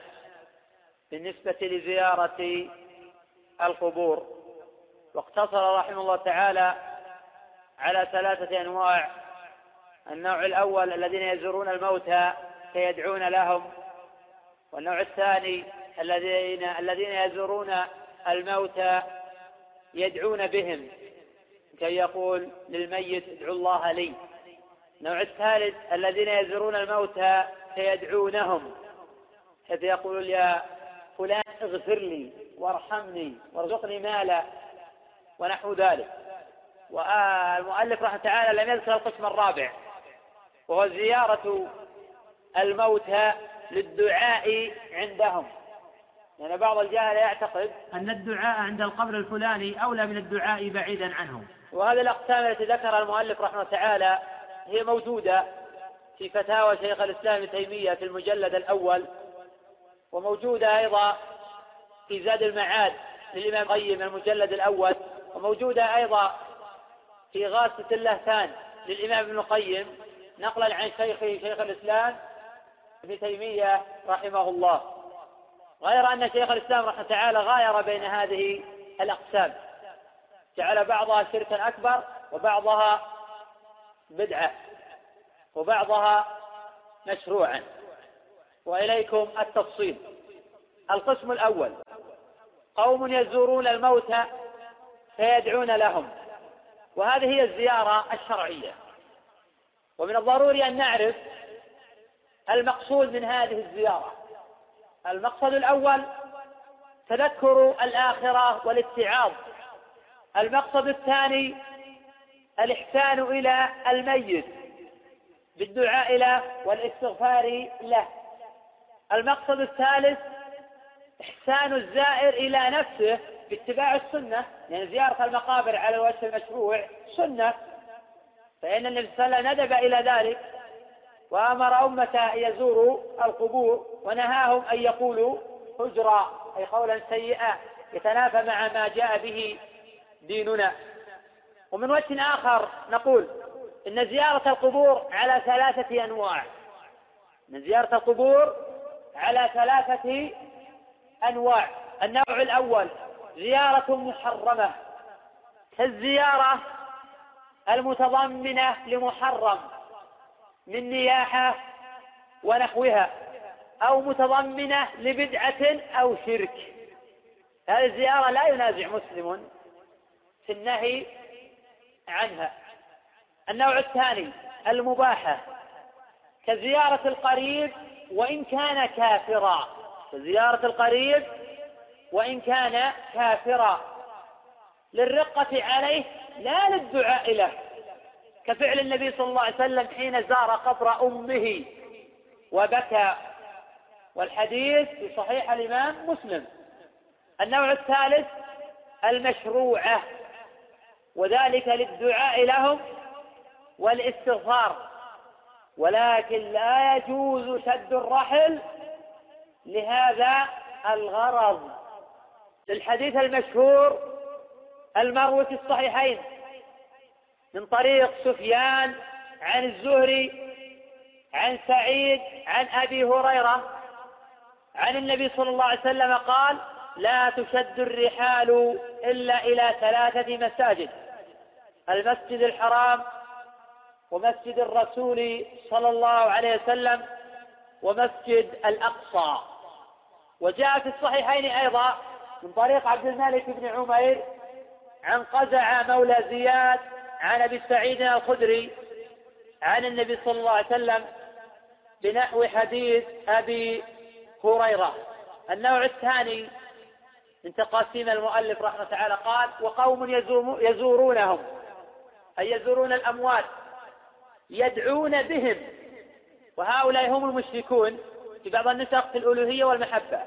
بالنسبة لزيارة القبور. واقتصر رحمه الله تعالى على ثلاثة أنواع. النوع الأول الذين يزورون الموتى فيدعون لهم. والنوع الثاني الذين الذين يزورون الموتى يدعون بهم. كي يقول للميت ادعوا الله لي. النوع الثالث الذين يزورون الموتى فيدعونهم حيث يقول يا فلان اغفر لي وارحمني وارزقني مالا. ونحو ذلك. والمؤلف رحمه تعالى لم يذكر القسم الرابع وهو زيارة الموتى للدعاء عندهم. لأن يعني بعض الجهل يعتقد أن الدعاء عند القبر الفلاني أولى من الدعاء بعيدا عنه وهذه الأقسام التي ذكرها المؤلف رحمه الله تعالى هي موجودة في فتاوى شيخ الإسلام ابن تيمية في المجلد الأول وموجودة أيضا في زاد المعاد للإمام القيم المجلد الأول وموجودة أيضا في غاسة اللهفان للإمام ابن القيم نقلا عن شيخه شيخ الإسلام ابن تيمية رحمه الله. غير أن شيخ الإسلام رحمه تعالى غاير بين هذه الأقسام. جعل بعضها شركا أكبر وبعضها بدعة وبعضها مشروعا. وإليكم التفصيل. القسم الأول. قوم يزورون الموتى فيدعون لهم. وهذه هي الزيارة الشرعية. ومن الضروري أن نعرف المقصود من هذه الزيارة. المقصد الأول تذكر الآخرة والاتعاظ المقصد الثاني الإحسان إلى الميت بالدعاء له والاستغفار له. المقصد الثالث إحسان الزائر إلى نفسه باتباع السنة. يعني زيارة المقابر على الوجه المشروع سنة. فإن النبي صلى الله عليه وسلم ندب إلى ذلك. وأمر أمته أن يزوروا القبور ونهاهم أن يقولوا هجرا أي قولا سيئا يتنافى مع ما جاء به ديننا. ومن وجه آخر نقول إن زيارة القبور على ثلاثة أنواع. من زيارة القبور على ثلاثة أنواع. النوع الأول زيارة محرمة كالزيارة المتضمنة لمحرم. من نياحة ونحوها أو متضمنة لبدعة أو شرك. هذه الزيارة لا ينازع مسلم في النهي عنها. النوع الثاني المباحة. كزيارة القريب وإن كان كافرا. كزيارة القريب وإن كان كافرا. للرقة عليه لا للدعاء له. كفعل النبي صلى الله عليه وسلم حين زار قبر أمه وبكى. والحديث في صحيح الإمام مسلم. النوع الثالث المشروعة. وذلك للدعاء لهم والاستغفار. ولكن لا يجوز شد الرحل لهذا الغرض. للحديث المشهور المروي في الصحيحين من طريق سفيان عن الزهري عن سعيد عن أبي هريرة. عن النبي صلى الله عليه وسلم قال لا تشد الرحال إلا إلى ثلاثة مساجد المسجد الحرام ومسجد الرسول صلى الله عليه وسلم ومسجد الأقصى. وجاء في الصحيحين أيضا من طريق عبد الملك بن عمير عن قزع مولى زياد عن أبي سعيد الخدري عن النبي صلى الله عليه وسلم بنحو حديث أبي هريرة. النوع الثاني من تقاسيم المؤلف رحمه تعالى قال وقوم يزورونهم أي يزورون الأموات يدعون بهم وهؤلاء هم المشركون في بعض النسخ في الألوهية والمحبة.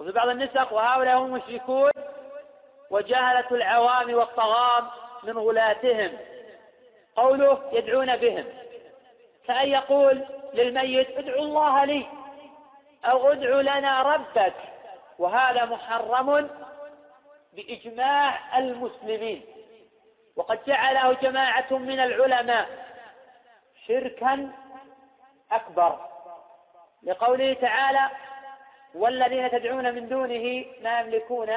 وفي بعض النسخ وهؤلاء هم المشركون وجهلة العوام والطغام من غلاتهم. قوله يدعون بهم. كأن يقول للميت ادعو الله لي أو ادعو لنا ربك. وهذا محرم بإجماع المسلمين. وقد جعله جماعة من العلماء شركا أكبر. لقوله تعالى والذين تدعون من دونه ما يملكون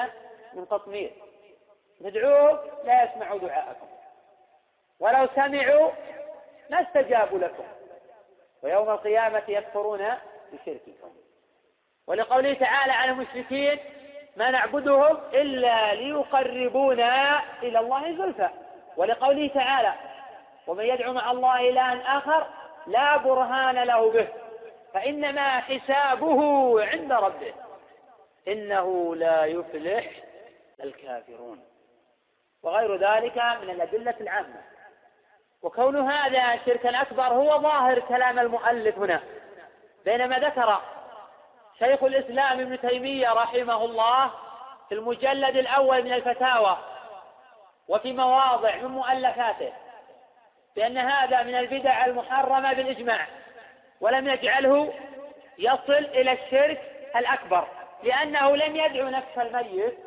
من تطمير. ندعوهم لا يسمعوا دعاءكم. ولو سمعوا ما استجابوا لكم. ويوم القيامة يكفرون بشرككم. ولقوله تعالى على المشركين ما نعبدهم إلا ليقربونا إلى الله زلفى. ولقوله تعالى ومن يدعو مع الله إلها آخر لا برهان له به فإنما حسابه عند ربه. إنه لا يفلح الكافرون. وغير ذلك من الأدلة العامة. وكون هذا شركا أكبر هو ظاهر كلام المؤلف هنا. بينما ذكر شيخ الإسلام ابن تيمية رحمه الله في المجلد الأول من الفتاوى وفي مواضع من مؤلفاته بأن هذا من البدع المحرمة بالإجماع ولم يجعله يصل إلى الشرك الأكبر لأنه لم يدعو نفس الميت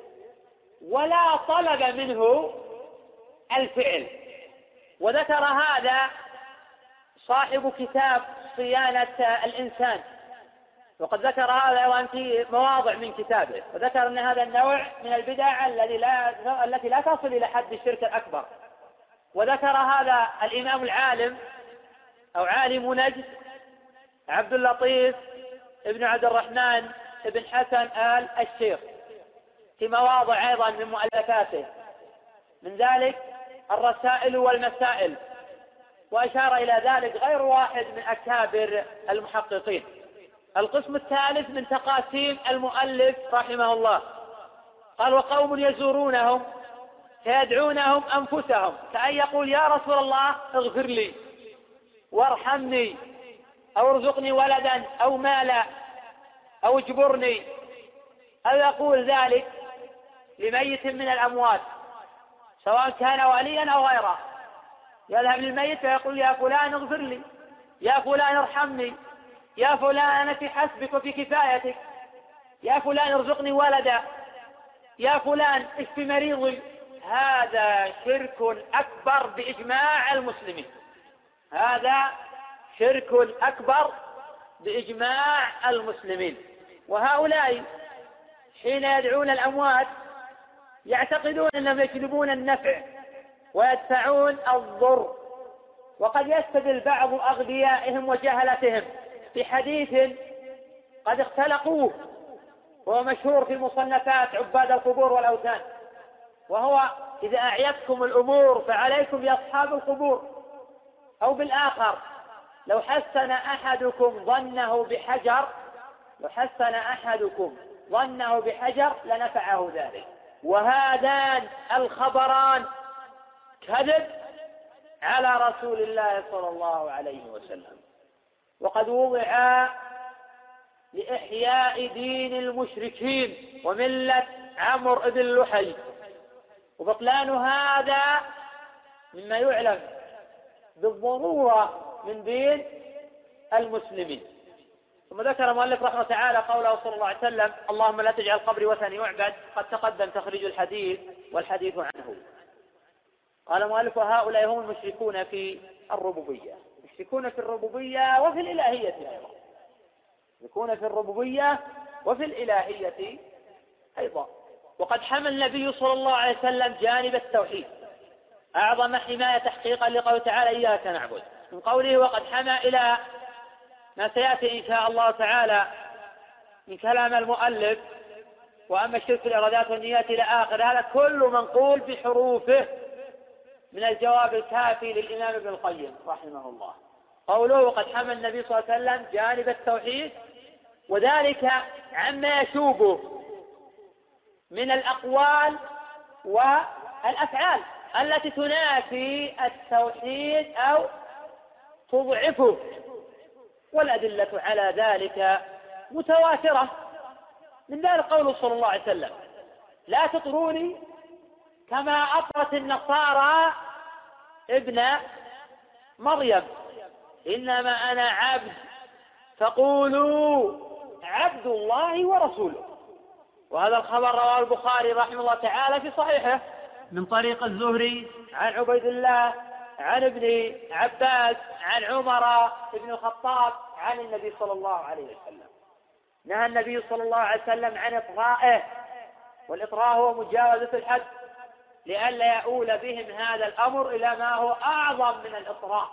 ولا طلب منه الفعل. وذكر هذا صاحب كتاب صيانة الإنسان. وقد ذكر هذا أيضا في مواضع من كتابه. وذكر أن هذا النوع من البدع الذي لا التي لا تصل إلى حد الشرك الأكبر. وذكر هذا الإمام العالم أو عالم نجد عبد اللطيف ابن عبد الرحمن بن حسن آل الشيخ. في مواضع أيضا من مؤلفاته. من ذلك الرسائل والمسائل. وأشار إلى ذلك غير واحد من أكابر المحققين. القسم الثالث من تقاسيم المؤلف رحمه الله. قال وقوم يزورونهم فيدعونهم أنفسهم. كأن يقول يا رسول الله اغفر لي وارحمني أو ارزقني ولدا أو مالا أو اجبرني. أو يقول ذلك؟ لميت من الأموات سواء كان وليا أو غيره. يذهب للميت ويقول يا فلان اغفر لي يا فلان ارحمني يا فلان أنا في حسبك وفي كفايتك يا فلان ارزقني ولدا يا فلان اشف مريضي. هذا شرك أكبر بإجماع المسلمين. هذا شرك أكبر بإجماع المسلمين. وهؤلاء حين يدعون الأموات يعتقدون أنهم يجلبون النفع ويدفعون الضر. وقد يستدل بعض أغبيائهم وجهلتهم بحديث قد اختلقوه. وهو مشهور في مصنفات عباد القبور والأوثان. وهو إذا أعيتكم الأمور فعليكم بأصحاب القبور. أو بالآخر لو حسن أحدكم ظنه بحجر لو حسن أحدكم ظنه بحجر لنفعه ذلك. وهذان الخبران كذب على رسول الله صلى الله عليه وسلم. وقد وضع لإحياء دين المشركين وملة عمرو بن لحي. وبطلان هذا مما يعلم بالضرورة من دين المسلمين. ثم ذكر المؤلف رحمه تعالى قوله صلى الله عليه وسلم اللهم لا تجعل قبري وثن يعبد قد تقدم تخريج الحديث والحديث عنه. قال المؤلف وهؤلاء هم المشركون في الربوبية. يشركون في الربوبية وفي الإلهية أيضا. يشركون في الربوبية وفي الإلهية أيضا. وقد حمل النبي صلى الله عليه وسلم جانب التوحيد. أعظم حماية تحقيقا لقوله تعالى إياك نعبد. من قوله وقد حمى إلى ما سيأتي إن شاء الله تعالى من كلام المؤلف وأما الشرك في الإرادات والنيات إلى آخر هذا كل منقول بحروفه من الجواب الكافي للإمام ابن القيم رحمه الله. قوله وقد حمى النبي صلى الله عليه وسلم جانب التوحيد وذلك عما يشوبه من الأقوال والأفعال التي تنافي التوحيد أو تضعفه. والأدلة على ذلك متواترة. من ذلك قوله صلى الله عليه وسلم لا تطروني كما أطرت النصارى ابن مريم إنما أنا عبد فقولوا عبد الله ورسوله. وهذا الخبر رواه البخاري رحمه الله تعالى في صحيحه. من طريق الزهري عن عبيد الله عن ابن عباس عن عمر بن الخطاب عن النبي صلى الله عليه وسلم. نهى النبي صلى الله عليه وسلم عن إطرائه والإطراء هو مجاوزة الحد لئلا يؤول بهم هذا الأمر إلى ما هو أعظم من الإطراء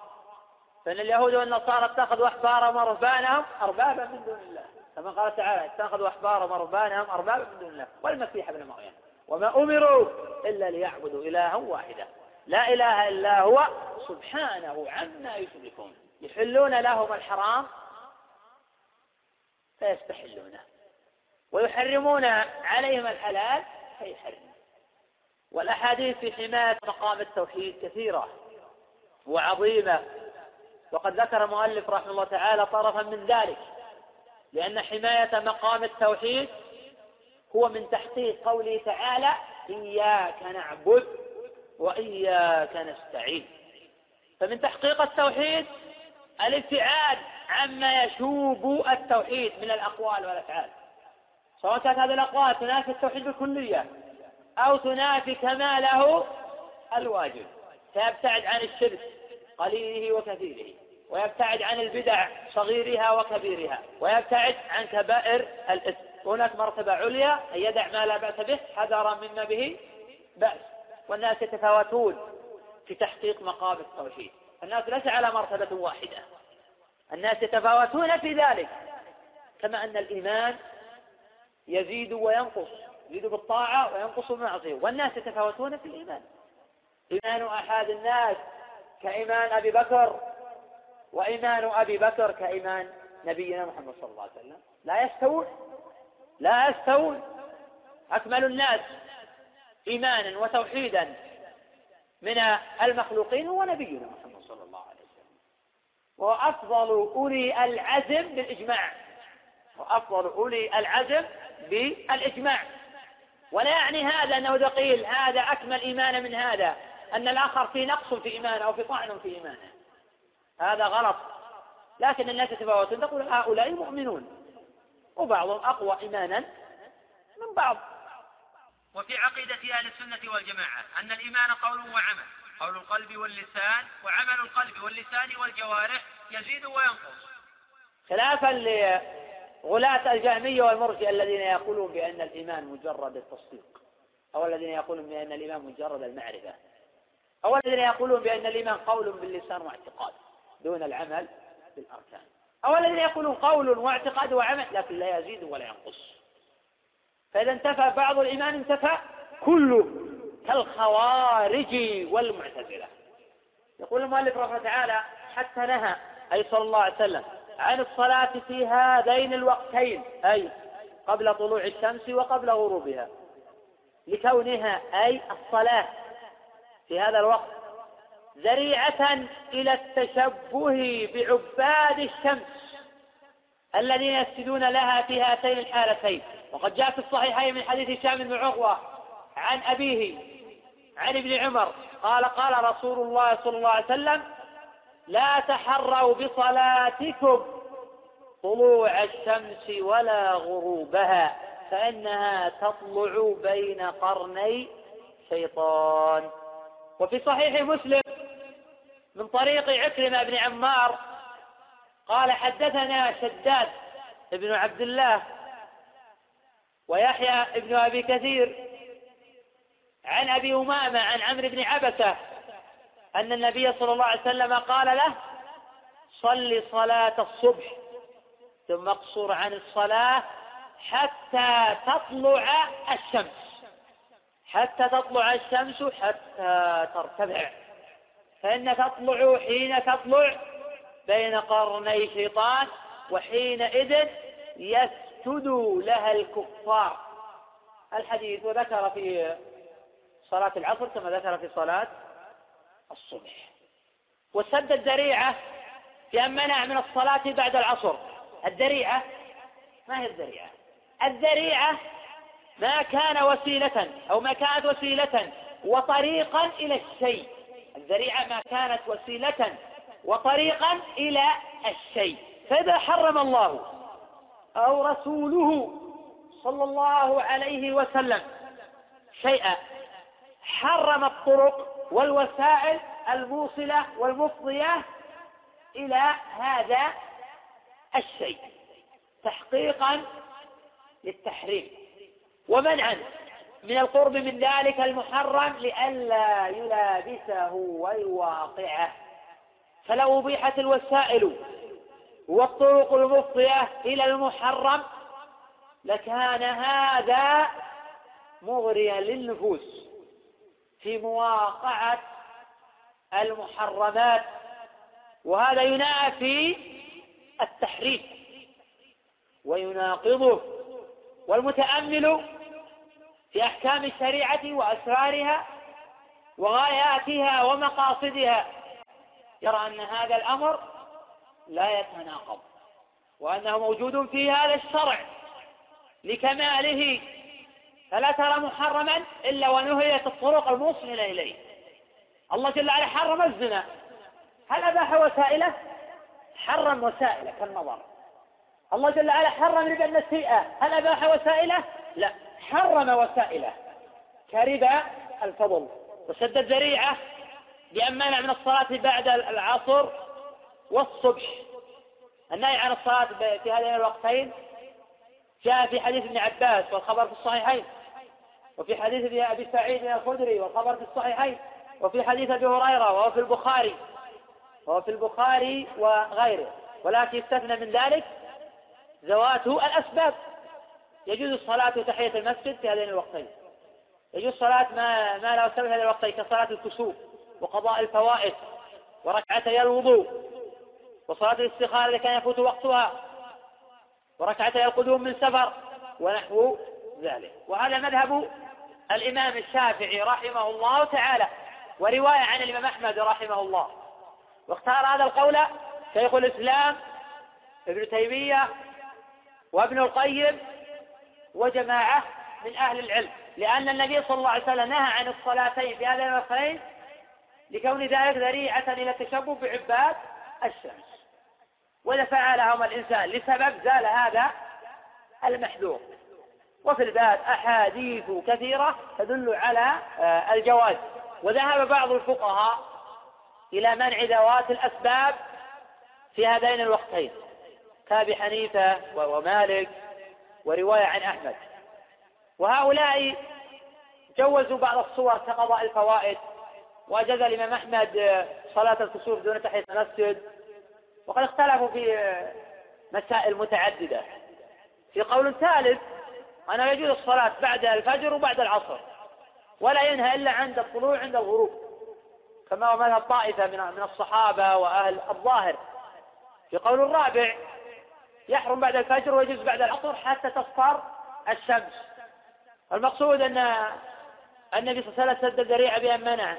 فإن اليهود والنصارى اتخذوا أحبارهم ورهبانهم أربابا من دون الله. كما قال تعالى اتخذوا أحبارهم ورهبانهم أربابا من دون الله والمسيح ابن مريم. وما أمروا إلا ليعبدوا إلها واحدا. لا إله إلا هو سبحانه عما يشركون. يحلون لهم الحرام فيستحلونه. ويحرمون عليهم الحلال فيحرمون. والأحاديث في حماية مقام التوحيد كثيرة وعظيمة. وقد ذكر المؤلف رحمه الله تعالى طرفا من ذلك لأن حماية مقام التوحيد هو من تحقيق قوله تعالى إياك نعبد وإياك نستعين. فمن تحقيق التوحيد الابتعاد عما يشوب التوحيد من الأقوال والأفعال. سواء كانت هذه الأقوال تنافي التوحيد بالكلية أو تنافي كماله الواجب. فيبتعد عن الشرك قليله وكثيره ويبتعد عن البدع صغيرها وكبيرها ويبتعد عن كبائر الإثم. هناك مرتبة عليا أن يدع ما لا بأس به حذرا مما به بأس. والناس يتفاوتون في تحقيق مقام التوحيد. الناس ليس على مرتبة واحدة. الناس يتفاوتون في ذلك. كما أن الإيمان يزيد وينقص يزيد بالطاعة وينقص بالمعصية. والناس يتفاوتون في الإيمان. إيمان أحد الناس كإيمان أبي بكر وإيمان أبي بكر كإيمان نبينا محمد صلى الله عليه وسلم. لا يستوون لا يستوون. أكمل الناس. إيمانا وتوحيدا من المخلوقين هو نبينا محمد صلى الله عليه وسلم. وأفضل أولي العزم بالإجماع. وأفضل أولي العزم بالإجماع. ولا يعني هذا أنه إذا قيل هذا أكمل إيمانا من هذا. أن الآخر في نقص في إيمانه أو في طعن في إيمانه. هذا غلط. لكن الناس يتفاوتون تقول هؤلاء مؤمنون. وبعضهم أقوى إيمانا من بعض. وفي عقيدة أهل السنة والجماعة أن الإيمان قول وعمل قول القلب واللسان وعمل القلب واللسان والجوارح يزيد وينقص. خلافا لغلاة الجهمية والمرجئة الذين يقولون بأن الإيمان مجرد التصديق أو الذين يقولون بأن الإيمان مجرد المعرفة أو الذين يقولون بأن الإيمان قول باللسان واعتقاد دون العمل بالأركان أو الذين يقولون قول واعتقاد وعمل لكن لا يزيد ولا ينقص. فإذا انتفى بعض الإيمان انتفى كله كالخوارج والمعتزلة. يقول المؤلف رحمه تعالى حتى نهى أي صلى الله عليه وسلم عن الصلاة في هذين الوقتين أي قبل طلوع الشمس وقبل غروبها لكونها أي الصلاة في هذا الوقت ذريعة إلى التشبه بعباد الشمس الذين يسجدون لها في هاتين الحالتين. وقد جاء في الصحيحين من حديث هشام بن عروة عن أبيه عن ابن عمر قال قال رسول الله صلى الله عليه وسلم لا تحروا بصلاتكم طلوع الشمس ولا غروبها فإنها تطلع بين قرني شيطان. وفي صحيح مسلم من طريق عكرمة بن عمار قال حدثنا شداد بن عبد الله ويحيى بن أبي كثير عن أبي أمامة عن عمرو بن عبسة أن النبي صلى الله عليه وسلم قال له صل صلاة الصبح ثم اقصر عن الصلاة حتى تطلع الشمس حتى تطلع الشمس حتى ترتفع فإن تطلع حين تطلع بين قرني شيطان وحينئذ يسجد لها الكفار. الحديث وذكر في صلاة العصر كما ذكر في صلاة الصبح. وسد الذريعة في أن منع من الصلاة بعد العصر. الذريعة ما هي الذريعة؟ الذريعة ما كان وسيلة أو ما كانت وسيلة وطريقا إلى الشيء. الذريعة ما كانت وسيلة وطريقا إلى الشيء. فإذا حرم الله أو رسوله صلى الله عليه وسلم شيئا. حرم الطرق والوسائل الموصلة والمفضية إلى هذا الشيء تحقيقا للتحريم ومنعا من القرب من ذلك المحرم لئلا يلابسه ويواقعه. فلو أبيحت الوسائل والطرق المفضية إلى المحرم لكان هذا مغريا للنفوس في مواقعة المحرمات وهذا ينافي التحريم ويناقضه والمتأمل في أحكام الشريعة وأسرارها وغاياتها ومقاصدها. يرى أن هذا الأمر لا يتناقض وأنه موجود في هذا الشرع لكماله. فلا ترى محرما إلا ونهيت الطرق الموصلة إليه. الله جل وعلا حرم الزنا. هل أباح وسائله؟ حرم وسائله كالنظر. الله جل وعلا حرم ربا النسيئة هل أباح وسائله؟ لا. حرم وسائله كربا الفضل. وسد الذريعة بأن منع من الصلاة بعد العصر والصبح. النهي عن الصلاة في هذين الوقتين جاء في حديث ابن عباس والخبر في الصحيحين وفي حديث أبي سعيد الخدري والخبر في الصحيحين وفي حديث أبي هريرة وهو في البخاري وهو في البخاري وغيره ولكن يستثنى من ذلك ذوات الأسباب. يجوز الصلاة وتحية المسجد في هذين الوقتين. يجوز صلاة ما ما لا سبب في هذين الوقتين كصلاة الكسوف وقضاء الفوائد وركعتي الوضوء. وصلاة الاستخارة إذا كان يفوت وقتها وركعتي القدوم من سفر ونحو ذلك. وهذا مذهب الإمام الشافعي رحمه الله تعالى ورواية عن الإمام أحمد رحمه الله. واختار هذا القول شيخ الإسلام ابن تيمية وابن القيم وجماعة من أهل العلم لأن النبي صلى الله عليه وسلم نهى عن الصلاتين في هذين الوقتين لكون ذلك ذريعة إلى التشبه بعباد الشمس وإذا فعلهما الإنسان لسبب زال هذا المحذور. وفي الباب أحاديث كثيرة تدل على آه، الجواز. وذهب بعض الفقهاء إلى منع ذوات الأسباب في هذين الوقتين. كأبي حنيفة ومالك ورواية عن أحمد. وهؤلاء جوزوا بعض الصور كقضاء الفوائد. وأجاز الإمام أحمد صلاة الكسوف دون تحية المسجد. وقد اختلفوا في مسائل متعددة. في قول ثالث أنه يجوز الصلاة بعد الفجر وبعد العصر ولا ينهى إلا عند الطلوع عند الغروب كما هو مذهب طائفة من الصحابة وأهل الظاهر. في قول الرابع يحرم بعد الفجر ويجوز بعد العصر حتى تصفر الشمس. المقصود أن النبي صلى الله عليه وسلم سد الذريعة بأن منع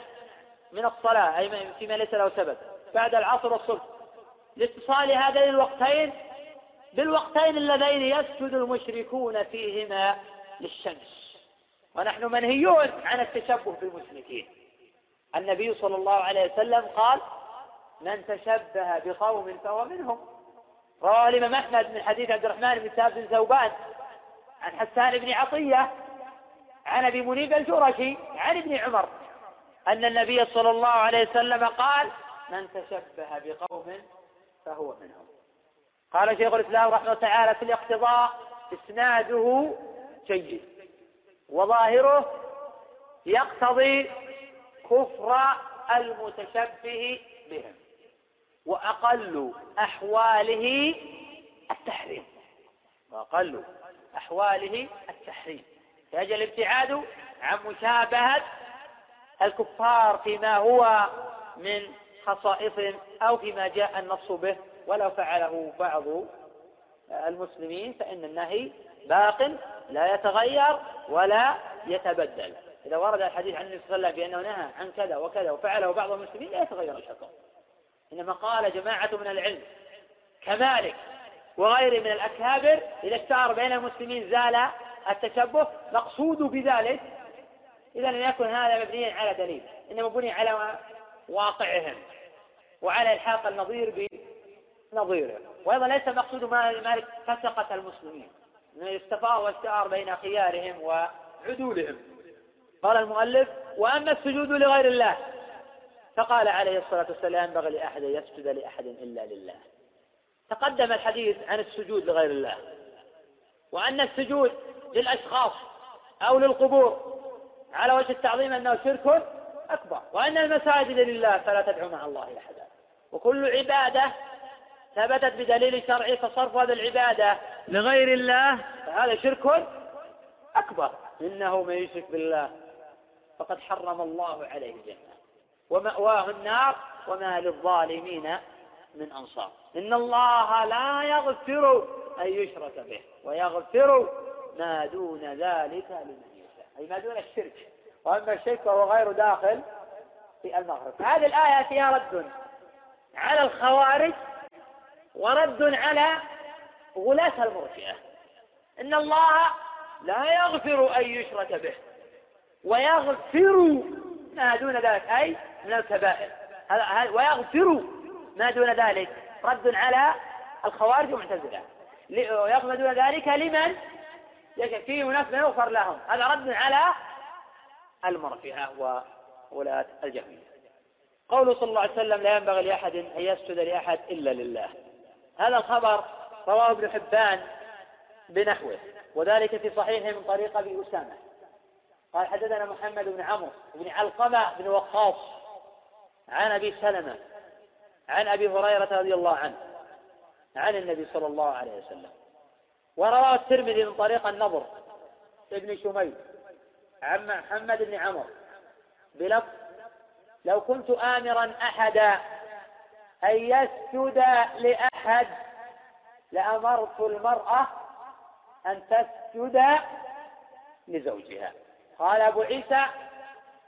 من الصلاة أي فيما ليس له سبب بعد العصر والصبح. لاتصال هذين الوقتين بالوقتين اللذين يسجد المشركون فيهما للشمس. ونحن منهيون عن التشبه بالمشركين. النبي صلى الله عليه وسلم قال من تشبه بقوم فهو منهم. رواه الإمام أحمد من حديث عبد الرحمن بن ثابت بن ثوبان عن حسان بن عطية عن أبي منيب الجرشي عن ابن عمر أن النبي صلى الله عليه وسلم قال من تشبه بقوم فهو منهم. قال شيخ الإسلام رحمه الله تعالى في الاقتضاء إسناده جيد. وظاهره يقتضي كفر المتشبه بهم وأقل أحواله التحريم. وأقل أحواله التحريم. يجب الابتعاد عن مشابهة الكفار فيما هو من خصائصهم أو فيما جاء النص به ولو فعله بعض المسلمين فإن النهي باق لا يتغير ولا يتبدل. إذا ورد الحديث عن النبي صلى الله عليه وسلم بأنه نهى عن كذا وكذا وفعله بعض المسلمين لا يتغير الحكم. إنما قال جماعة من العلم كمالك وغيره من الأكابر إذا اشتهر بين المسلمين زال التشبه مقصود بذلك إذا لم يكن هذا مبنيا على دليل إنما بني على واقعهم. وعلى إلحاق النظير بنظيره. وأيضا ليس مقصود مالك فسقة المسلمين. انه يستفاض واستعار بين خيارهم وعدولهم. قال المؤلف وأما السجود لغير الله فقال عليه الصلاة والسلام ينبغي لأحد يسجد لأحد إلا لله. تقدم الحديث عن السجود لغير الله. وأن السجود للأشخاص أو للقبور على وجه التعظيم أنه شرك أكبر. وأن المساجد لله فلا تدعو مع الله أحدا. وكل عبادة ثبتت بدليل شرعي فصرف هذه العبادة. لغير الله؟ فهذا شرك أكبر. إنه من يشرك بالله فقد حرم الله عليه الجنة ومأواه النار وما للظالمين من أنصار. إن الله لا يغفر أن يشرك به ويغفر ما دون ذلك لمن يشاء. أي ما دون الشرك. وأما الشرك فهو غير داخل في المغرب. هذه الآية فيها رد. على الخوارج ورد على غلاة المرجئة إن الله لا يغفر أن يشرك به ويغفر ما دون ذلك. أي من الكبائر. ويغفر ما دون ذلك. رد على الخوارج والمعتزلة ويغفر ما دون ذلك لمن فيه ناس يغفر لهم. هذا رد على المرفئة وولاة الجهمية. قوله صلى الله عليه وسلم لا ينبغي لأحد أن يسجد لأحد إلا لله. هذا الخبر رواه ابن حبان بنحوه وذلك في صحيحه من طريق أبي أسامة. قال حدثنا محمد بن عمرو بن علقمة بن وقاص عن أبي سلمة عن أبي هريرة رضي الله عنه عن النبي صلى الله عليه وسلم. ورواه الترمذي من طريق النضر ابن شميل عن محمد بن عمرو بلفظ لو كنت آمرا أحدا أن يسجد لأحد لأمرت المرأة أن تسجد لزوجها. قال أبو عيسى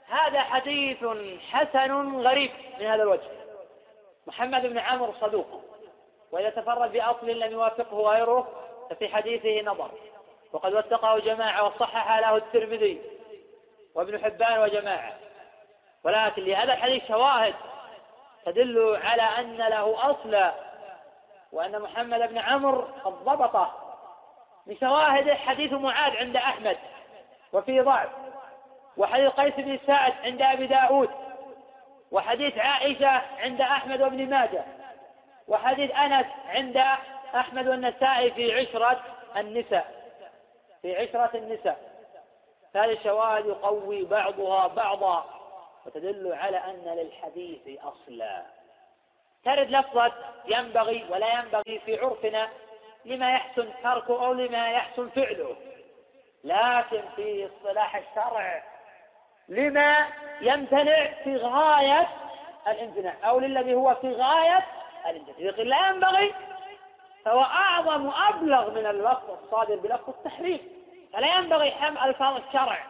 هذا حديث حسن غريب من هذا الوجه. محمد بن عمرو صدوق وإذا تفرد بأصل لم يوافقه غيره ففي حديثه نظر. وقد وثقه جماعة وصحح له الترمذي وابن حبان وجماعة. ولكن لهذا الحديث شواهد تدل على أن له أصل وأن محمد بن عمرو قد ضبطه. من شواهده حديث معاذ عند أحمد وفيه ضعف وحديث قيس بن سعد عند أبي داود وحديث عائشة عند أحمد وابن ماجه وحديث أنس عند أحمد والنسائي في عشرة النساء. في عشرة النساء. هذه الشواهد يقوي بعضها بعضا. وتدل على أن للحديث أصلا. ترد لفظة ينبغي ولا ينبغي في عرفنا لما يحسن تركه أو لما يحسن فعله. لكن في اصطلاح الشرع لما يمتنع في غاية الإمتناع أو للذي هو في غاية الإمتناع. إذا لا ينبغي فهو أعظم وأبلغ من اللفظ الصادر بلفظ التحريم فلا ينبغي حمل ألفاظ الشرع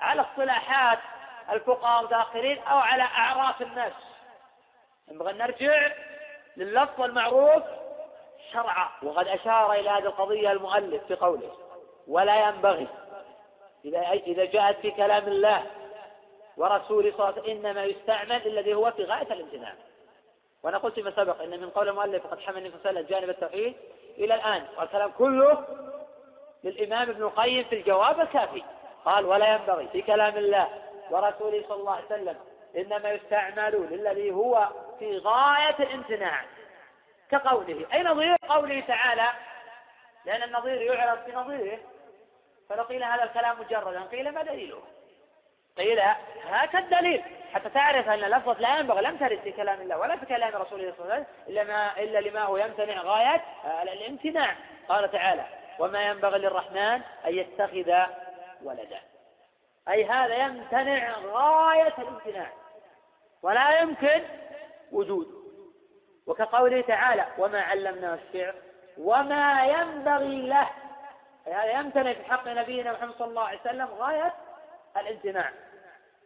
على اصطلاحات الفقهاء المتأخرين أو على أعراف الناس. أن نرجع لللفظ المعروف شرعا وقد أشار إلى هذه القضية المؤلف في قوله ولا ينبغي إذا إذا جاءت في كلام الله ورسوله صلى الله عليه وسلم إنما يستعمل الذي هو في غاية الامتناع. وأنا قلت فيما سبق إن من قول المؤلف قد حمل النبي صلى جانب التوحيد إلى الآن والكلام كله للإمام ابن القيم في الجواب الكافي. قال ولا ينبغي في كلام الله ورسوله صلى الله عليه وسلم إنما يستعمل للذي هو في غاية الامتناع كقوله. أي نظير قوله تعالى؟ لأن النظير يعرف بنظيره فلو قيل هذا الكلام مجردا قيل ما دليله؟ قيل هات الدليل. حتى تعرف أن لفظة لا ينبغي لم ترد في كلام الله ولا في كلام رسوله صلى الله عليه وسلم إلا, ما إلا لما هو يمتنع غاية الامتناع. قال تعالى وما ينبغي للرحمن أن يتخذ ولدا. أي هذا يمتنع غاية الامتناع ولا يمكن وجوده وكقوله تعالى وما علمناه الشعر وما ينبغي له. هذا يمتنع في حق نبينا محمد صلى الله عليه وسلم غاية الامتناع.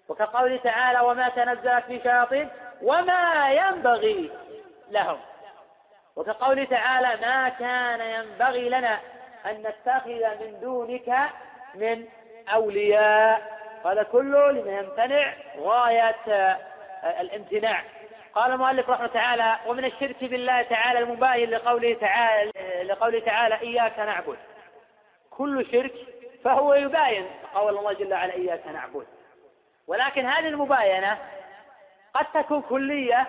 وكقوله تعالى وما تنزلت في شياطين وما ينبغي لهم. وكقوله تعالى ما كان ينبغي لنا أن نتخذ من دونك من أولياء. هذا كله لما يمتنع غاية الامتناع. قال المؤلف رحمه تعالى ومن الشرك بالله تعالى المباين لقوله تعالى لقوله تعالى إياك نعبد. كل شرك فهو يباين قول الله جل وعلا إياك نعبد. ولكن هذه المباينة قد تكون كلية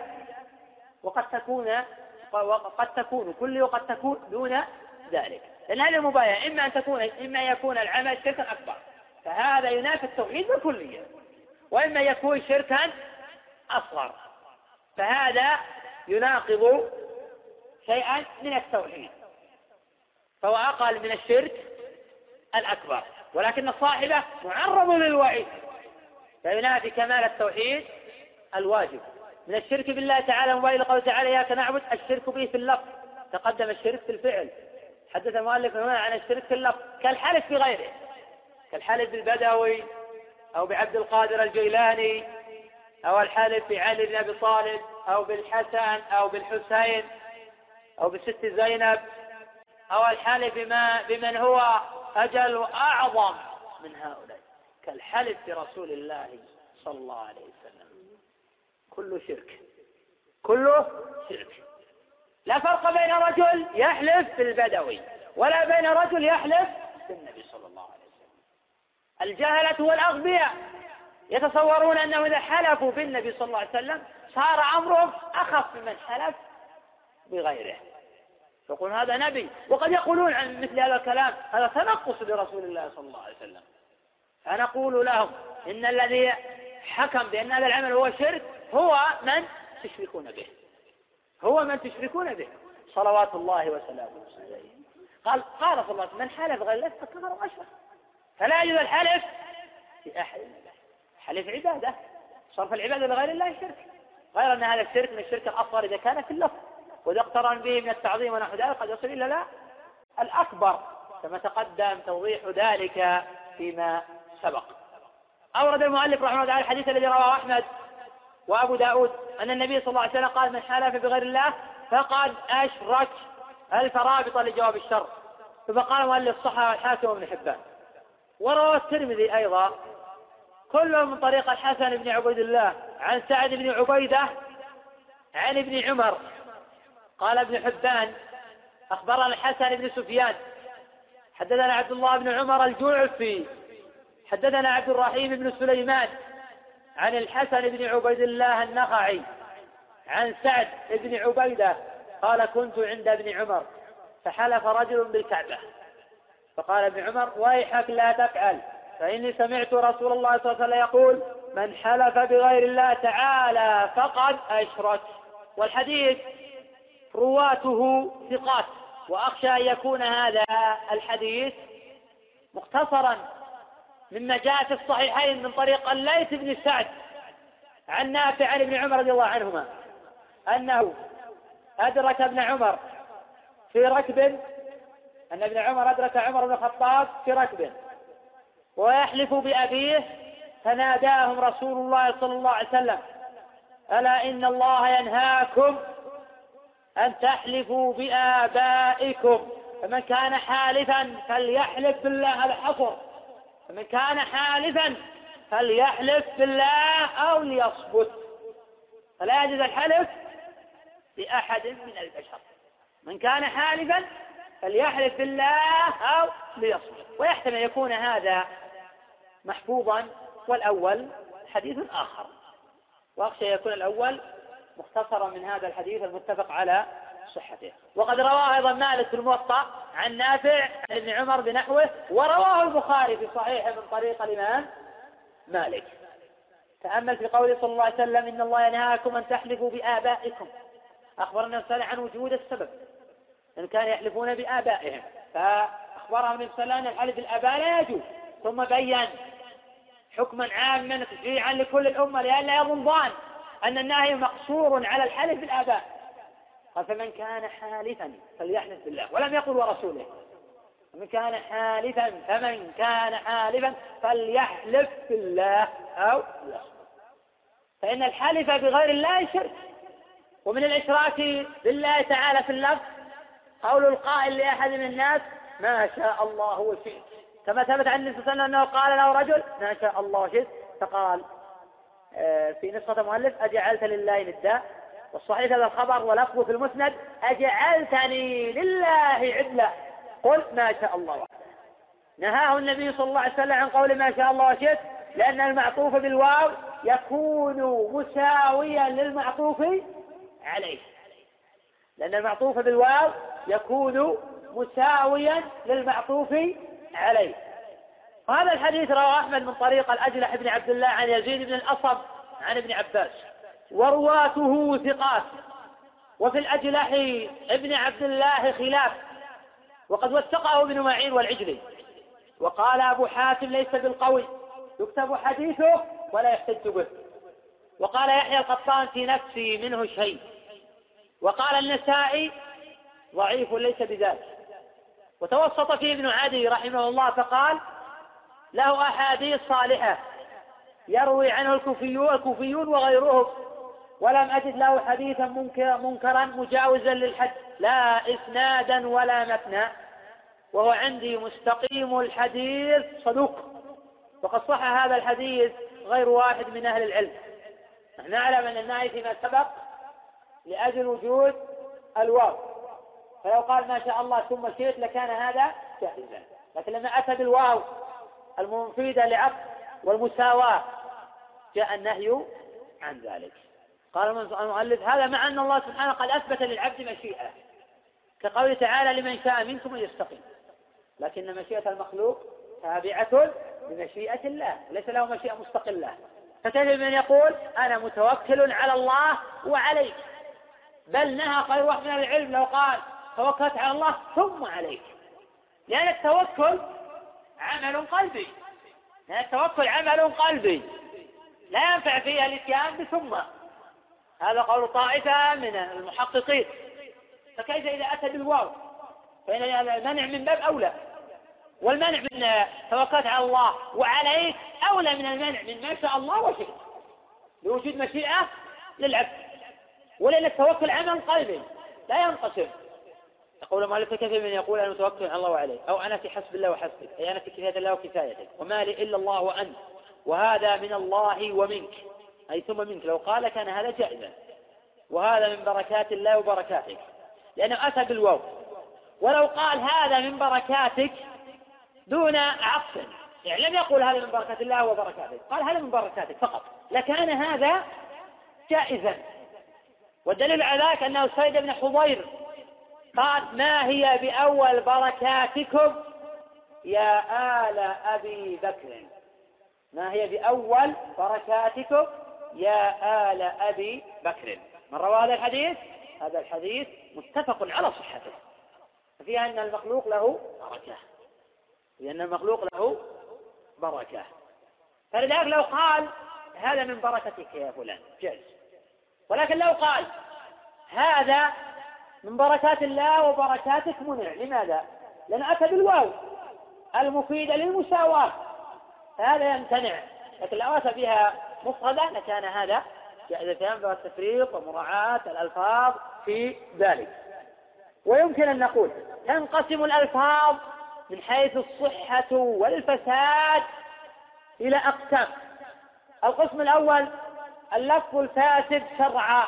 وقد تكون وقد تكون كلية وقد تكون دون ذلك. لأن هذه المباينة إما أن تكون إما أن يكون العمل شركا أكبر. فهذا ينافي التوحيد بالكلية وإما يكون شركا أصغر. فهذا يناقض شيئا من التوحيد. فهو أقل من الشرك الأكبر. ولكن صاحبه معرض للوعيد فينافي كمال التوحيد الواجب. من الشرك بالله تعالى موبايل قوله تعالى إياك نعبد الشرك به في اللفظ. تقدم الشرك في الفعل. حدث المؤلف هنا عن الشرك في اللفظ. كالحلف بغيره. كالحلف بالبدوي أو بعبد القادر الجيلاني أو الحلف بعلي بن أبي طالب أو بالحسن أو بالحسين أو بالست زينب أو الحلف بما بمن هو أجل وأعظم من هؤلاء. كالحلف برسول الله صلى الله عليه وسلم. كله شرك. كله شرك. لا فرق بين رجل يحلف بالبدوي ولا بين رجل يحلف بالنبي صلى الله عليه وسلم الجهلة والأغبياء يتصورون أنه إذا حلفوا بالنبي صلى الله عليه وسلم صار أمرهم أخف ممن حلف بغيره. يقول هذا نبي وقد يقولون عن مثل هذا الكلام هذا تنقص لرسول الله صلى الله عليه وسلم. فنقول لهم إن الذي حكم بأن هذا العمل هو شرك هو من تشركون به. هو من تشركون به. صلوات الله وسلامه عليه. قال قال صلى الله عليه وسلم من حلف غير الله فكفر وأشرك. فلا يجوز الحلف في احد حلف عبادة. صرف العبادة لغير الله شرك. غير أن هذا الشرك من الشرك الأصغر إذا كان في اللفظ. وإذا اقترن به من التعظيم ونحو ذلك قد يصل إلى لا. الأكبر كما تقدم توضيح ذلك فيما سبق. أورد المؤلف رحمه الله الحديث الذي رواه أحمد وأبو داود أن النبي صلى الله عليه وسلم قال من حلف بغير الله فقد أشرك ألف رابطة لجواب الشر. ثم قال المؤلف صحة الحاكم وابن حبان. وروى الترمذي أيضا كلهم من طريق الحسن بن عبيد الله عن سعد بن عبيدة عن ابن عمر. قال ابن حبان أخبرنا الحسن بن سفيان حدثنا عبد الله بن عمر الجعفي حدثنا عبد الرحيم بن سليمان عن الحسن بن عبيد الله النخعي عن سعد بن عبيدة قال كنت عند ابن عمر فحلف رجل بالكعبة. فقال ابن عمر ويحك لا تفعل فإني سمعت رسول الله صلى الله عليه وسلم يقول من حلف بغير الله تعالى فقد أشرك. والحديث رواته ثقات وأخشى أن يكون هذا الحديث مختصرا مما جاء في الصحيحين من طريق الليث بن سعد عن نافع عن ابن عمر رضي الله عنهما أنه أدرك ابن عمر في ركب أن ابن عمر أدرك عمر بن الخطاب في ركب ويحلف بأبيه فناداهم رسول الله صلى الله عليه وسلم ألا إن الله ينهاكم أن تحلفوا بآبائكم؟ فمن كان حالفا فليحلف بالله هذا حصر فمن كان حالفا فليحلف بالله أو ليصبت فلا يجوز الحلف بأحد من البشر. من كان حالفا فليحلف بالله أو ليصبت ويحتمل يكون هذا محفوظا والأول حديث آخر. وأخشى يكون الأول مختصرا من هذا الحديث المتفق على صحته. وقد رواه أيضا مالك في الموطأ عن نافع عن ابن عمر بنحوه ورواه البخاري في صحيحه من طريق الإمام مالك. تأمل في قوله صلى الله عليه وسلم إن الله ينهاكم أن تحلفوا بآبائكم. أخبرنا النبي عن وجود السبب. إن كانوا يحلفون بآبائهم. فأخبرهم النبي صلى الله عليه وسلم أن الحلف بالآباء لا يجوز. ثم بين حكما عاما تشريعا لكل الأمة لئلا يظن أن النهي مقصور على الحلف بالآباء. قال فمن كان حالفا فليحلف بالله ولم يقل ورسوله. فمن كان حالفا فمن كان حالفا فليحلف بالله أو يصمت فإن الحلف بغير الله شرك. ومن الإشراك بالله تعالى في اللفظ قول القائل لأحد من الناس ما شاء الله وشئت. كما ثبت عن النبي صلى الله عليه وسلم أنه قال له رجل ما شاء الله وشئت. فقال آه، في نسخة مؤلف أجعلت لله ندا. والصحيح هذا الخبر ولفظه في المسند أجعلتني لله عدلا. قل ما شاء الله. نهاه النبي صلى الله عليه وسلم عن قول ما شاء الله وشئت. لأن المعطوف بالواو يكون مساويا للمعطوف عليه. لأن المعطوف بالواو يكون مساويا للمعطوف عليه. وهذا الحديث رواه أحمد من طريق الأجلح بن عبد الله عن يزيد بن الأصب عن ابن عباس. ورواته ثقات. وفي الأجلح ابن عبد الله خلاف. وقد وثقه ابن معين والعجلي. وقال أبو حاتم ليس بالقوي. يكتب حديثه ولا يحتج به. وقال يحيى القطان في نفسي منه شيء. وقال النسائي ضعيف ليس بذلك. وتوسط فيه ابن عدي رحمه الله فقال له أحاديث صالحة يروي عنه الكوفيون الكوفيون وغيرهم ولم أجد له حديثا منكر منكرا مجاوزا للحد لا إسنادا ولا متنا. وهو عندي مستقيم الحديث صدوق. وقد صح هذا الحديث غير واحد من أهل العلم. نحن نعلم أن النهي فيما سبق لأجل وجود الواو. فلو قال ما شاء الله ثم شئت لكان هذا جائزا لكن لما أتى بالواو المفيدة لعقد والمساواة جاء النهي عن ذلك. قال المؤلف هذا مع أن الله سبحانه قد أثبت للعبد مشيئة. كقوله تعالى لمن شاء منكم أن يستقيم. لكن مشيئة المخلوق تابعة لمشيئة الله ليس له مشيئة مستقلة. فتجد من يقول أنا متوكل على الله وعليك بل نهى غير واحد من العلم لو قال توكلت على الله ثم عليك. لأن التوكل عمل قلبي. لأن التوكل عمل قلبي. لا ينفع فيه الإتيان بثم. هذا قول طائفة من المحققين. فكيف إذا أتى بالواو؟ فإن المنع من باب أولى. والمنع من توكلت على الله وعليك أولى من المنع من ما شاء الله وشئت. لوجود مشيئة للعبد. ولأن التوكل عمل قلبي. لا ينقسم. يقول المؤلف كثير من يقول أنا متوكل على الله وعليه أو أنا في حسب الله وحسبك. أي أنا في كفايه الله وكفايتك. وما لي إلا الله وأنت. وهذا من الله ومنك. أي ثم منك. لو قال كان هذا جائزا وهذا من بركات الله وبركاتك. لأنه أتى بالواو. ولو قال هذا من بركاتك دون عطف. يعني لم يقل هذا من بركات الله وبركاته. قال هذا من بركاتك فقط. لكان هذا جائزا. والدليل على ذلك أنه سيد بن حضير قال ما هي بأول بركاتكم يا آل أبي بكر؟ ما هي بأول بركاتكم يا آل أبي بكر؟ من روى هذا الحديث؟ هذا الحديث متفق على صحته فيها أن المخلوق له بركة لأن المخلوق له بركة. فلذلك لو قال هذا من بركتك يا فلان جائز ولكن لو قال هذا من بركات الله وبركاتك منع. لماذا؟ لأن أتى بالواو المفيدة للمساواة. فهذا يمتنع. لكن لو أتى بها مفردة. لكان هذا جائز فينبغي التفريق ومراعاة الألفاظ في ذلك. ويمكن أن نقول تنقسم الألفاظ من حيث الصحة والفساد إلى أقسام. القسم الأول اللفظ الفاسد شرعا.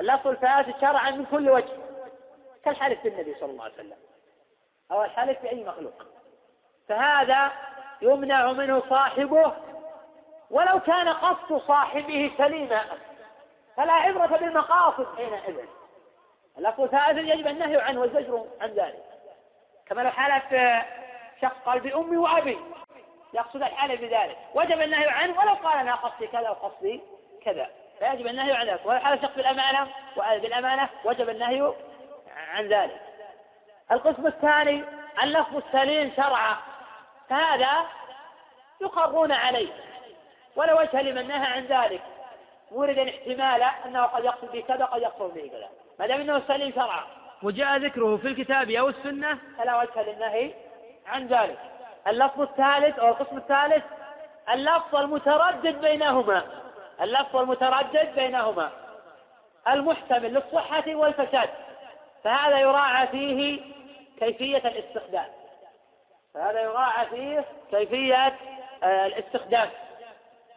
اللفظ الفاسد شرعا من كل وجه. كالحلف بالنبي صلى الله عليه وسلم. أو الحلف بأي مخلوق. فهذا يمنع منه صاحبه ولو كان قصد صاحبه سليما. فلا عبرة بالمقاصد حينئذ اللفظ الفاسد يجب النهي عنه والزجر عن ذلك. كما لو حلف شخص قال بأمي وأبي. يقصد الحالة بذلك. وجب النهي عنه ولو قال أنا قصدي كذا وقصدي كذا. فيجب النهي عن ذلك ولو حلف شخص بالأمانة بالأمانة وجب النهي عن ذلك. القسم الثاني اللفظ السليم شرعا. فهذا يقرون عليه. ولا وجه لمن نهى عن ذلك. موردا احتمالا أنه قد يقصد به كذا قد يقصد به كذا. ما دام إنه سليم شرعا. وجاء ذكره في الكتاب أو السنة؟ فلا وجه للنهي عن ذلك. اللفظ الثالث أو القسم الثالث اللفظ المتردد بينهما. اللفظ المتردد بينهما. المحتمل للصحة والفساد. فهذا يراعى فيه كيفية الاستخدام. فهذا يراعى فيه كيفية آه، الاستخدام.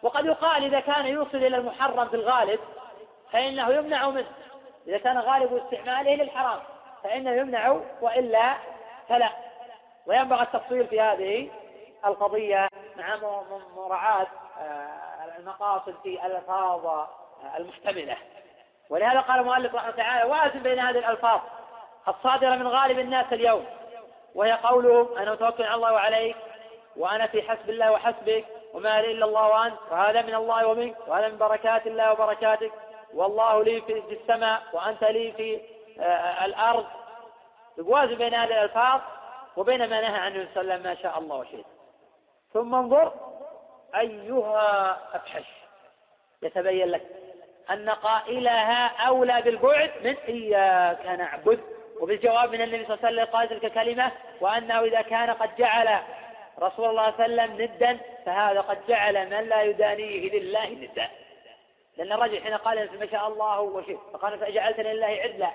وقد يقال إذا كان يوصل إلى المحرم في الغالب فإنه يمنع منه. إذا كان غالب استعماله للحرام فإنه يمنع وإلا فلا. وينبغي التفصيل في هذه القضية مع مراعاة آه، المقاصد في الألفاظ المحتملة. ولهذا قال المؤلف رحمه الله تعالى وازن بين هذه الألفاظ الصادرة من غالب الناس اليوم وهي قوله أنا متوكل على الله وعليك وأنا في حسب الله وحسبك وما لي إلا الله وأنت وهذا من الله ومنك وهذا من بركات الله وبركاتك والله لي في السماء وأنت لي في آه، الأرض. يوازن بين هذه الألفاظ وبين ما نهى عنه صلى الله عليه وسلم ما شاء الله وشئت. ثم انظر أيها أفحش يتبين لك أن قائلها أولى بالبعد من إياك نعبد وبالجواب من النبي صلى الله عليه وسلم قال تلك كلمة وأنه إذا كان قد جعل رسول الله صلى الله عليه وسلم ندا فهذا قد جعل من لا يدانيه لله ندا. لأن الرجل حين قال ما شاء الله وشئت فقال فجعلتني لله عدلا.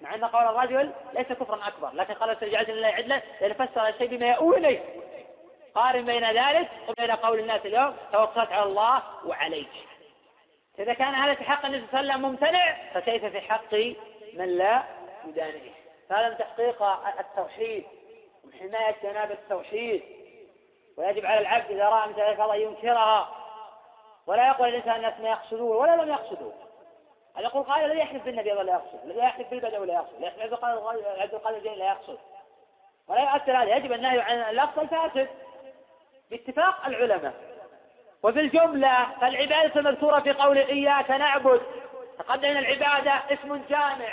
مع أن قول الرجل ليس كفرا أكبر لكن قال فجعلتني لله عدلا لأن فسر الشيء بما يؤول إليه. قارن بين ذلك وبين قول الناس اليوم توكلت على الله وعليك. إذا كان هذا في حق النبي صلى الله عليه وسلم ممتنع فكيف في حق من لا يدانيه؟ فهذا من تحقيق التوحيد وحماية جناب التوحيد. ويجب على العبد إذا رأى مثل ذلك الله ينكرها. ولا يقول الإنسان الناس ما يقصدون ولا لم يقصدوا. هل يقول قال الذي يحلف بالنبي ولا يقصد؟ الذي يحلف بالبدء ولا يقصد؟ يحلف عبد القادر لا يقصد. ولا يؤثر هذا يجب النهي عن اللفظ الفاسد. باتفاق العلماء. وفي الجملة فالعبادة المذكورة في قول إياك نعبد. تقدم العبادة اسم جامع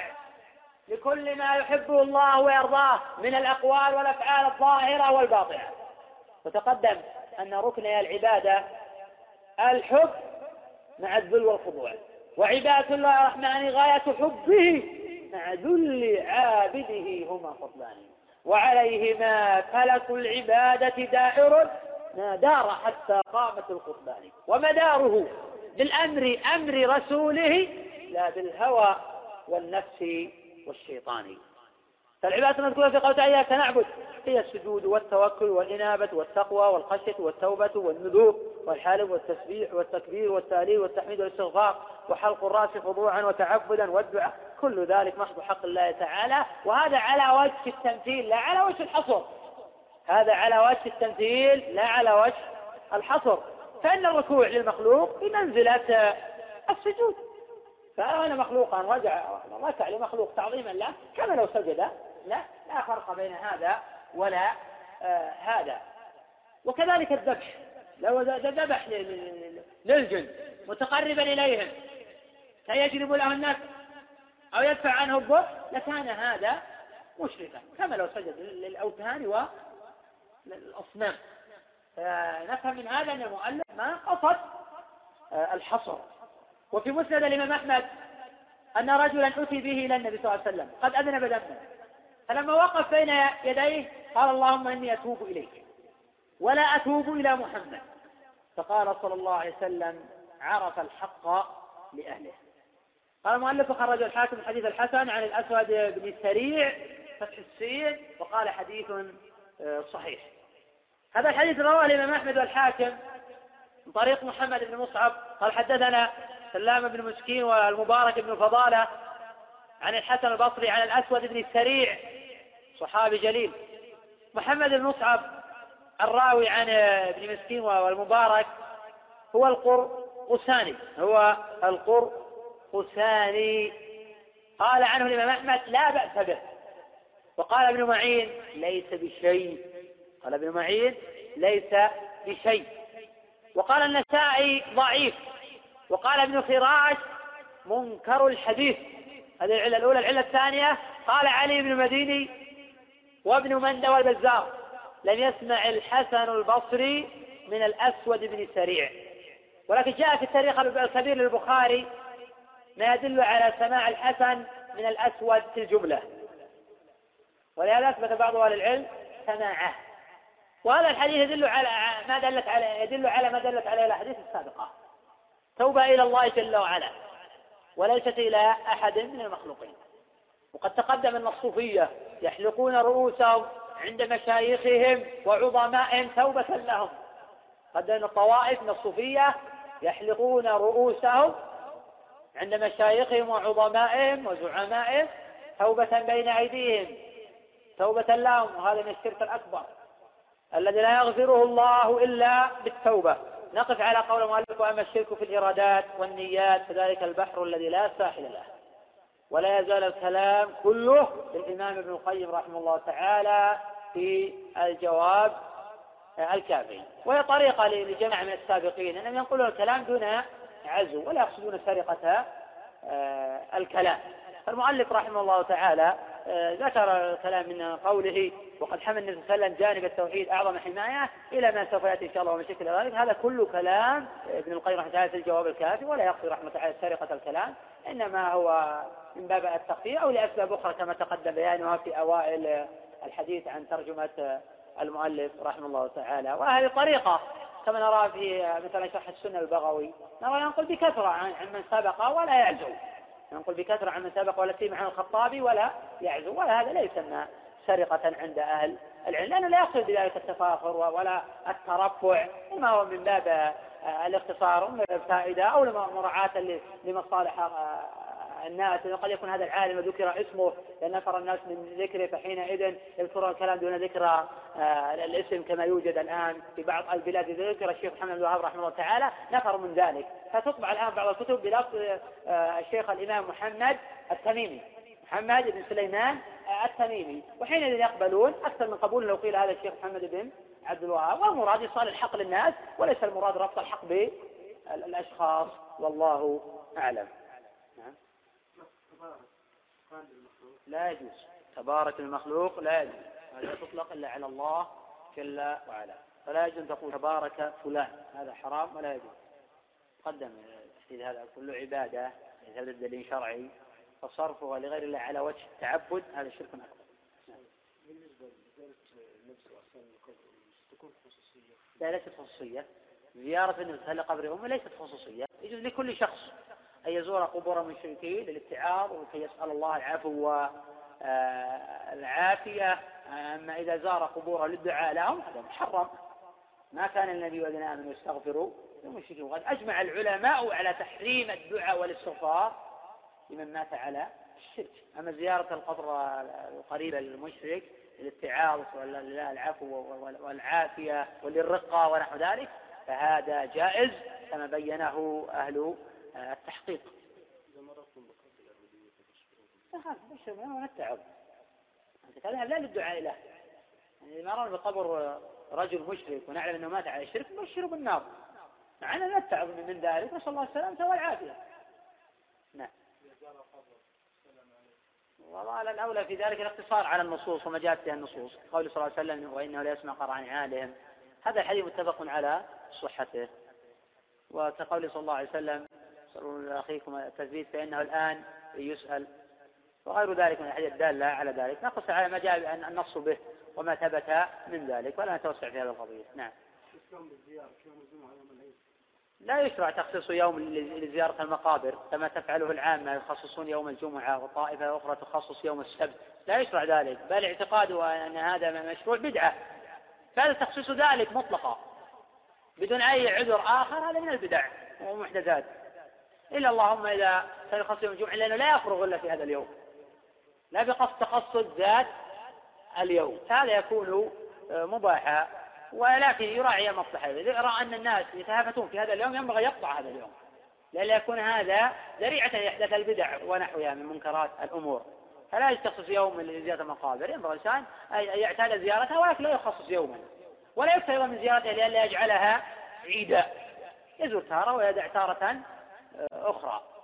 لكل ما يحبه الله ويرضاه من الأقوال والأفعال الظاهرة والباطنة. وتقدم أن ركن العبادة الحب مع الذل والخضوع. وعبادة الله الرحمن غاية حبه مع ذل عابده هما فضلان. وعليهما فلك العبادة دائر ما دار حتى قامت القربان ومداره بالأمر أمر رسوله لا بالهوى والنفس والشيطان. فالعبادة المذكورة في قوله إياك نعبد. هي السجود والتوكل والإنابة والتقوى والخشية والتوبة والنذور والحلف والتسبيح والتكبير والتهليل والتحميد والاستغفار وحلق الرأس خضوعا وتعبدا والدعاء. كل ذلك محض حق الله تعالى. وهذا على وجه التمثيل لا على وجه الحصر. هذا على وجه التمثيل لا على وجه الحصر. فإن الركوع للمخلوق بمنزلة السجود. فأنا مخلوقا رجع ركع لمخلوق تعظيما له كما لو سجد لا لا فرق بين هذا ولا آه هذا. وكذلك الذبح. لو ذبح للجن متقربا إليهم سيجلب له النفع أو يدفع عنه الضر لكان هذا مشركا. كما لو سجد للأوثان والأصنام فنفهم من هذا أن المؤلف ما قصد آه، الحصر. وفي مسند الإمام أحمد أن رجلا أتي به إلى النبي صلى الله عليه وسلم قد أذنب ذنبا. فلما وقف بين يديه قال اللهم إني أتوب إليك ولا أتوب إلى محمد. فقال صلى الله عليه وسلم عرف الحق لأهله. قال المؤلف خرج الحاكم الحديث الحسن عن الأسود بن السريع فتح السين وقال حديث آه، صحيح. هذا الحديث رواه الإمام أحمد والحاكم من طريق محمد بن مصعب. قال حدثنا سلام بن مسكين والمبارك بن فضالة عن الحسن البصري عن الأسود بن السريع صحابي جليل. محمد بن مصعب الراوي عن ابن مسكين والمبارك هو القرقساني هو القرقساني. قال عنه الإمام أحمد لا بأس به. وقال ابن معين ليس بشيء. قال ابن معين ليس بشيء. وقال النسائي ضعيف. وقال ابن خراش منكر الحديث. هذه العلة الأولى. العلة الثانية قال علي بن مديني وابن مندى والبزار لم يسمع الحسن البصري من الأسود بن سريع. ولكن جاء في التاريخ الكبير للبخاري ما يدل على سماع الحسن من الأسود في الجملة. ولهذا أثبت بعض أهل العلم سماعه. وهذا الحديث يدل على ما دلت على يدل على ما دلت عليه الأحاديث السابقة. توبة إلى الله جل وعلا وليست إلى أحد من المخلوقين. وقد تقدم أن الصوفية يحلقون رؤوسهم عند مشايخهم وعظمائهم توبة لهم. قد الطوائف من الصوفية يحلقون رؤوسهم عند مشايخهم وعظمائهم وزعمائهم توبة بين أيديهم توبة لهم وهذا من الشرك الأكبر. الذي لا يغفره الله إلا بالتوبة. نقف على قول المؤلف وأما الشرك في الإرادات والنيات فذلك البحر الذي لا ساحل له. ولا يزال الكلام كله للإمام ابن القيم رحمه الله تعالى في الجواب الكافي وهي طريقة لجماعة من السابقين أنهم ينقلون الكلام دون عزو ولا يقصدون سرقة آه، الكلام. فالمؤلف رحمه الله تعالى ذكر كلام من قوله وقد حمل النبي صلى الله عليه وسلم جانب التوحيد أعظم حماية إلى ما سوف يأتي إن شاء الله ومن شكل ذلك. هذا كله كلام ابن القيم رحمه الله في الجواب الكافي ولا يقصد رحمة الله سرقة الكلام إنما هو من باب التخفيف أو لأسباب أخرى كما تقدم بيانها في أوائل الحديث عن ترجمة المؤلف رحمه الله تعالى. وهذه طريقه كما نرى في مثلا شرح السنة البغوي نرى ينقل بكثرة عن من سبق ولا يعزو. ننقل بكثرة عن من سبق ولا سيما عن الخطابي ولا يعزو ولا هذا لا يسمى سرقة عند أهل العلم لأنه لا يقصد بذلك التفاخر ولا الترفع إنما هو من باب آه، الاختصار من الفائدة أو مراعاة لمصالح الناس قد يكون هذا العالم ذكر اسمه لأن نفر الناس من ذكره فحينئذ يذكرون الكلام دون ذكر آه، الاسم كما يوجد الآن في بعض البلاد. إذا ذكر الشيخ محمد بن الوهاب رحمه الله تعالى نفر من ذلك. فتطبع الآن بعض الكتب بلفظ آه، الشيخ الإمام محمد التميمي محمد بن سليمان آه، التميمي. وحينئذ يقبلون أكثر من قبول. لو قيل هذا الشيخ محمد بن عبد الوهاب والمراد إيصال الحق للناس وليس المراد ربط الحق بالأشخاص والله أعلم. لا يجوز. تبارك المخلوق لا يجوز. لا تطلق إلا على الله جل وعلا. فلا يجوز تقول تبارك فلان. هذا حرام ولا يجوز. قدم التحديد هذا كله عبادة هذا الدليل شرعي. فصرفها لغير الله على وجه التعبد هذا شرك أكبر. بالنسبة تكون خصوصية؟ لا ليست خصوصية. زيارة النبي صلى الله عليه وسلم لقبر ليست خصوصية. يجوز لكل شخص. أن يزور قبور المشركين للاتعاظ وكي يسأل الله العفو والعافية. أما إذا زار قبور للدعاء لهم هذا محرم. ما كان النبي والذين آمنوا يستغفروا للمشركين. وقد أجمع العلماء على تحريم الدعاء والاستغفار لمن مات على الشرك. أما زيارة القبر القريب للمشرك للاتعاظ والعفو والعافية وللرقة ونحو ذلك فهذا جائز كما بينه أهل التحقيق. هذا من التعب تذهب لا للدعاء له. يعني مررنا بقبر رجل مشرك ونعلم إنه مات على الشرك نبشره بالنار. مع اننا نتعظ من ذلك نسأل الله السلامة والعافية. نعم. والله الأولى في ذلك الاقتصار على النصوص وما جاءت فيها النصوص. قول صلى الله عليه وسلم وإنه لا يسمع قرع نعالهم هذا الحديث متفق على صحته. وكقول صلى الله عليه وسلم صلوا أخيكم التثبيت فإنه الآن يسأل. وغير ذلك من الحديث الدالة على ذلك. نقص على ما جاء النص به وما ثبت من ذلك ولا نتوسع في هذا القضية. نعم. لا يشرع تخصيص يوم لزيارة المقابر كما تفعله العامة يخصصون يوم الجمعة وطائفة أخرى تخصص يوم السبت. لا يشرع ذلك بل اعتقاده أن هذا مشروع بدعة. فهذا تخصيص ذلك مطلقا بدون أي عذر آخر هذا من البدع ومحدثات. إلا اللهم إذا سيخصص يوم الجمعة لأنه لا يفرغ إلا في هذا اليوم. لا بقصد تخصص ذات اليوم. هذا يكون مباحا ولكن يراعي المصلحة رأى أن الناس يتهافتون في هذا اليوم ينبغي يقطع هذا اليوم. لئلا يكون هذا ذريعة لإحداث البدع ونحوها من منكرات الأمور. فلا يخصص يوم لزيارة المقابر. ينبغي الإنسان أن يعتاد زيارتها ولكن لا يخصص يوما. ولا يكثر من زيارتها لئلا يجعلها عيدا. يزور تارة ويدع تارة أخرى.